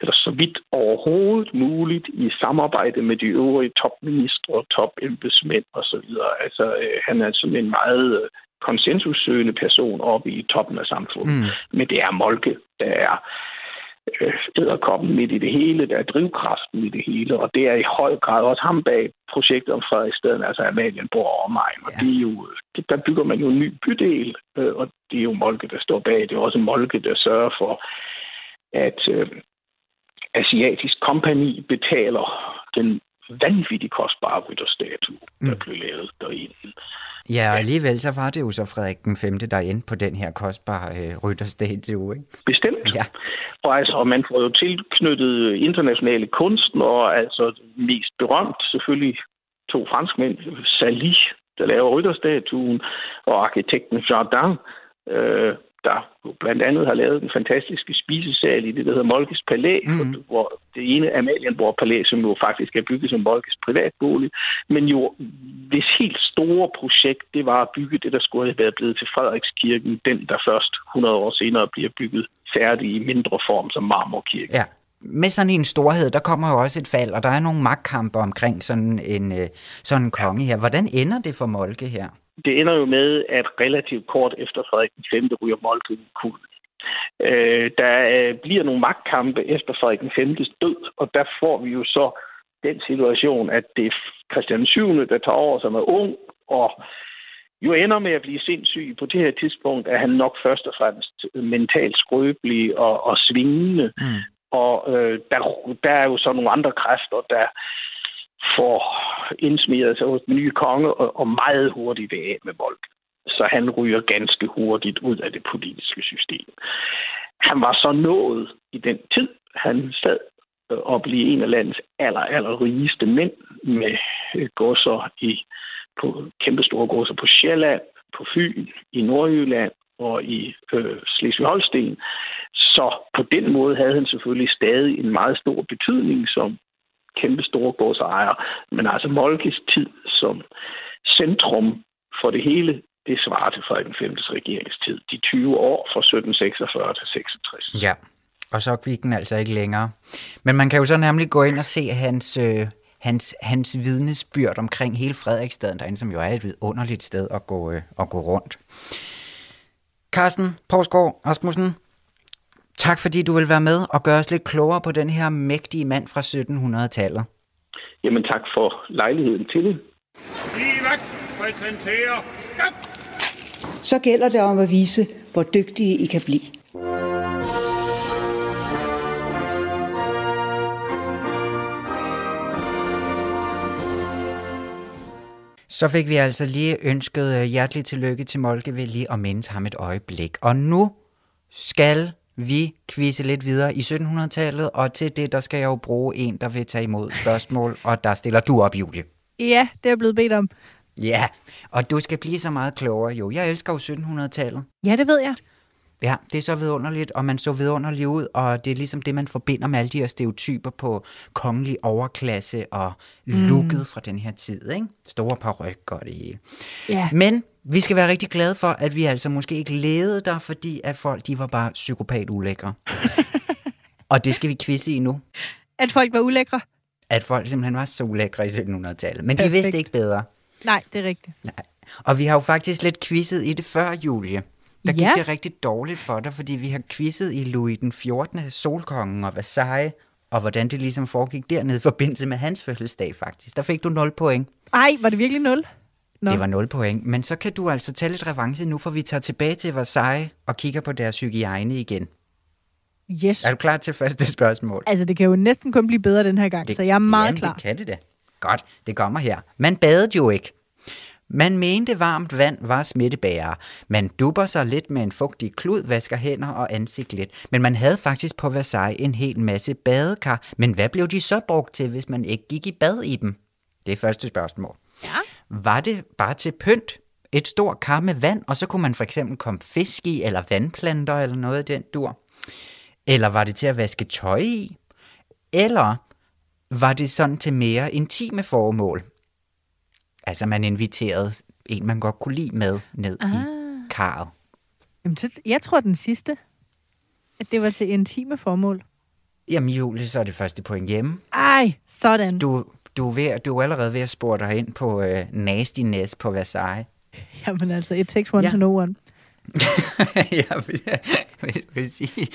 eller så vidt overhovedet muligt, i samarbejde med de øvrige topministre, topembedsmænd osv. Altså, øh, han er sådan en meget øh, konsensussøgende person oppe i toppen af samfundet. Mm. Men det er Molke, der er æderkoppen midt i det hele, der er drivkraften i det hele, og det er i høj grad også ham bag projektet om Frederiksstaden, altså Amalienborg og omegn. Og ja. det er jo, det, der bygger man jo en ny bydel, øh, og det er jo Molke, der står bag. Det er også Molke, der sørger for, at øh, Asiatisk Kompani betaler den vanvittigt kostbare rytterstatue, der mm. blev lavet derinde. Ja, og alligevel så var det jo så Frederik den 5. der endte på den her kostbare øh, rytterstatue, ikke? Bestemt. Ja. Og altså, man får jo tilknyttet internationale kunstnere, altså mest berømt selvfølgelig to franskmænd, Sally, der laver rytterstatuen, og arkitekten Jardin, øh, der blandt andet har lavet den fantastiske spisesal i det, der hedder Molkes Palæ, mm. hvor det ene Amalienborg Palæ, som jo faktisk er bygget som Molkes privatbolig, men jo hvis helt store projekt, det var at bygge det, der skulle have været blevet til Frederikskirken, den der først 100 år senere bliver bygget færdig i mindre form som Marmorkirken. Ja. Med sådan en storhed, der kommer jo også et fald, og der er nogle magtkampe omkring sådan en, sådan en konge her. Hvordan ender det for Molke her? Det ender jo med, at relativt kort efter Frederik V ryger Molke kul. Øh, der øh, bliver nogle magtkampe efter Frederik V's død, og der får vi jo så den situation, at det er Christian 7. der tager over, som er ung, og jo ender med at blive sindssyg. På det her tidspunkt er han nok først og fremmest mentalt skrøbelig og, og svingende. Mm. Og øh, der, der er jo så nogle andre kræfter, der får indsmiret sig hos den nye konge og, og meget hurtigt vil af med vold. så han ryger ganske hurtigt ud af det politiske system. Han var så nået i den tid, han sad øh, og blive en af landets aller, aller rigeste mænd med øh, godser i, på kæmpe store godser på Sjælland, på Fyn, i Nordjylland og i øh, Slesvig-Holsten. Så på den måde havde han selvfølgelig stadig en meget stor betydning som kæmpe store godsejere. Men altså Molkes tid som centrum for det hele, det svarer til Frederik V. regeringstid. De 20 år fra 1746 til 66. Ja, og så gik den altså ikke længere. Men man kan jo så nemlig gå ind og se hans, øh, hans, hans vidnesbyrd omkring hele Frederiksstaden derinde, som jo er et vidunderligt sted at gå, øh, at gå rundt. Carsten Porsgaard Rasmussen, tak fordi du vil være med og gøre os lidt klogere på den her mægtige mand fra 1700-tallet. Jamen tak for lejligheden til det. Så gælder det om at vise, hvor dygtige I kan blive. Så fik vi altså lige ønsket øh, hjerteligt tillykke til Molke ved lige at mindes ham et øjeblik. Og nu skal vi quizze lidt videre i 1700-tallet, og til det, der skal jeg jo bruge en, der vil tage imod spørgsmål, og der stiller du op, Julie. Ja, det er jeg blevet bedt om. Ja, og du skal blive så meget klogere, jo. Jeg elsker jo 1700-tallet. Ja, det ved jeg. Ja, det er så vidunderligt, og man så vidunderligt ud, og det er ligesom det, man forbinder med alle de her stereotyper på kongelig overklasse og looket mm. fra den her tid, ikke? Store parrykker og det hele. Ja. Men vi skal være rigtig glade for, at vi altså måske ikke levede der, fordi at folk, de var bare psykopat ulækre. og det skal vi quizze i nu. At folk var ulækre? At folk simpelthen var så ulækre i 1700-tallet. Men de Perfekt. vidste ikke bedre. Nej, det er rigtigt. Nej. Og vi har jo faktisk lidt quizzet i det før, Julie. Der gik Ja. det rigtig dårligt for dig, fordi vi har quizzet i Louis den 14. Solkongen og Versailles, og hvordan det ligesom foregik dernede i forbindelse med hans fødselsdag faktisk. Der fik du 0 point. Ej, var det virkelig nul? Nå. Det var 0 point. Men så kan du altså tage lidt revanche nu, for vi tager tilbage til Versailles og kigger på deres hygiejne igen. Yes. Er du klar til første spørgsmål? Altså, det kan jo næsten kun blive bedre den her gang, det, så jeg er meget jamen, klar. det kan det da. Godt, det kommer her. Man badede jo ikke. Man mente varmt vand var smittebærer. Man dubber sig lidt med en fugtig klud, vasker hænder og ansigt lidt. Men man havde faktisk på Versailles en hel masse badekar. Men hvad blev de så brugt til, hvis man ikke gik i bad i dem? Det er første spørgsmål. Ja. Var det bare til pynt? Et stort kar med vand, og så kunne man for eksempel komme fisk i, eller vandplanter, eller noget af den dur? Eller var det til at vaske tøj i? Eller var det sådan til mere intime formål? Altså man inviterede en, man godt kunne lide med ned ah. i karret. Jamen, jeg tror den sidste, at det var til intime formål. Jamen Julie, så er det første point hjemme. Ej, sådan. Du, du, er, ved, du er allerede ved at spore dig ind på øh, nastiness på Versailles. Jamen altså, it takes one Ja. ja. to know one. jeg vil, vil, vil sige,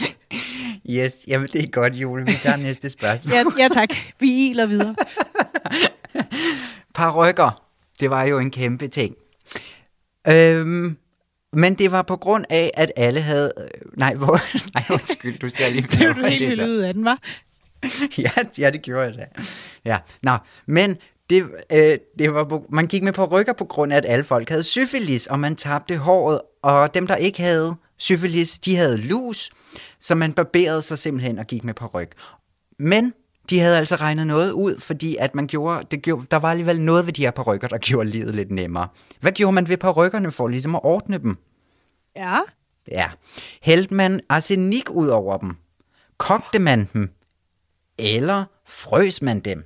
yes, jamen det er godt, Julie. Vi tager næste spørgsmål. Ja, ja tak. Vi iler videre. Parrykker, det var jo en kæmpe ting. Øhm, men det var på grund af, at alle havde... øh, Nej, hvor... Nej, undskyld, du skal lige... Det du helt vildt ud af den, var. ja, ja, det gjorde jeg da. Ja, nå, men det, øh, det var, man gik med på rykker på grund af, at alle folk havde syfilis, og man tabte håret, og dem, der ikke havde syfilis, de havde lus, så man barberede sig simpelthen og gik med på ryg. Men de havde altså regnet noget ud, fordi at man gjorde, det gjorde, der var alligevel noget ved de her parrykker, der gjorde livet lidt nemmere. Hvad gjorde man ved parrykkerne for ligesom at ordne dem? Ja. Ja. Hældte man arsenik ud over dem? Kogte man dem? Eller frøs man dem?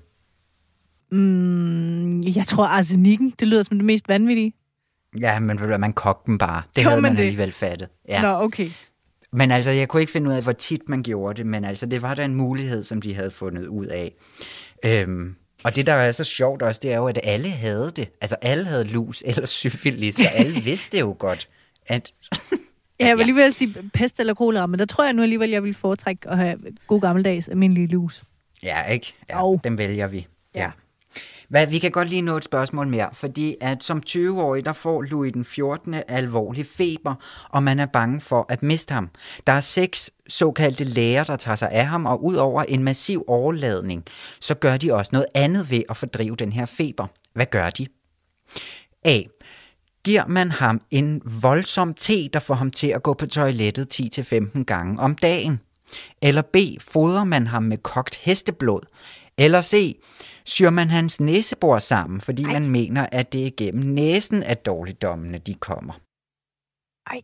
Mm, jeg tror, arsenikken, det lyder som det mest vanvittige. Ja, men man kogte dem bare. Det Gjorde havde man man det? alligevel fattet. Ja. Nå, okay. Men altså, jeg kunne ikke finde ud af, hvor tit man gjorde det, men altså, det var da en mulighed, som de havde fundet ud af. Øhm, og det, der er så sjovt også, det er jo, at alle havde det. Altså, alle havde lus eller syfilis, så alle vidste jo godt, at... Ja, jeg var lige ved at sige pest eller kolera, men der tror jeg nu alligevel, jeg vil foretrække at have god gammeldags almindelig lus. Ja, ikke? Ja, Jo. dem vælger vi. Ja. Ja. Hvad, vi kan godt lige nå et spørgsmål mere, fordi at som 20-årig, der får Louis den 14. alvorlig feber, og man er bange for at miste ham. Der er seks såkaldte læger, der tager sig af ham, og ud over en massiv overladning, så gør de også noget andet ved at fordrive den her feber. Hvad gør de? A. giver man ham en voldsom te, der får ham til at gå på toilettet 10-15 gange om dagen. Eller B. Fodrer man ham med kogt hesteblod. Eller C. Syr man hans næsebor sammen, fordi Ej. man mener, at det er gennem næsen, at dårligdommene de kommer. Ej.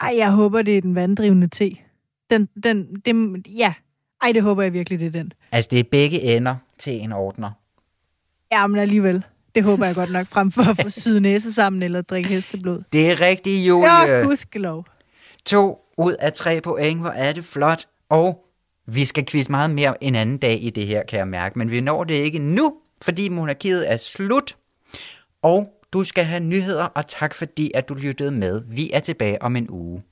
Ej, jeg håber, det er den vanddrivende te. Den, den, den, ja. Ej, det håber jeg virkelig, det er den. Altså, det er begge ender til en ordner. Ja, men alligevel. Det håber jeg godt nok, frem for at få syde næse sammen eller drikke hesteblod. Det er rigtigt, Julie. Ja, gudskelov. To ud af tre point, hvor er det flot. Og vi skal quizze meget mere en anden dag i det her, kan jeg mærke. Men vi når det ikke nu, fordi monarkiet er slut. Og du skal have nyheder, og tak fordi, at du lyttede med. Vi er tilbage om en uge.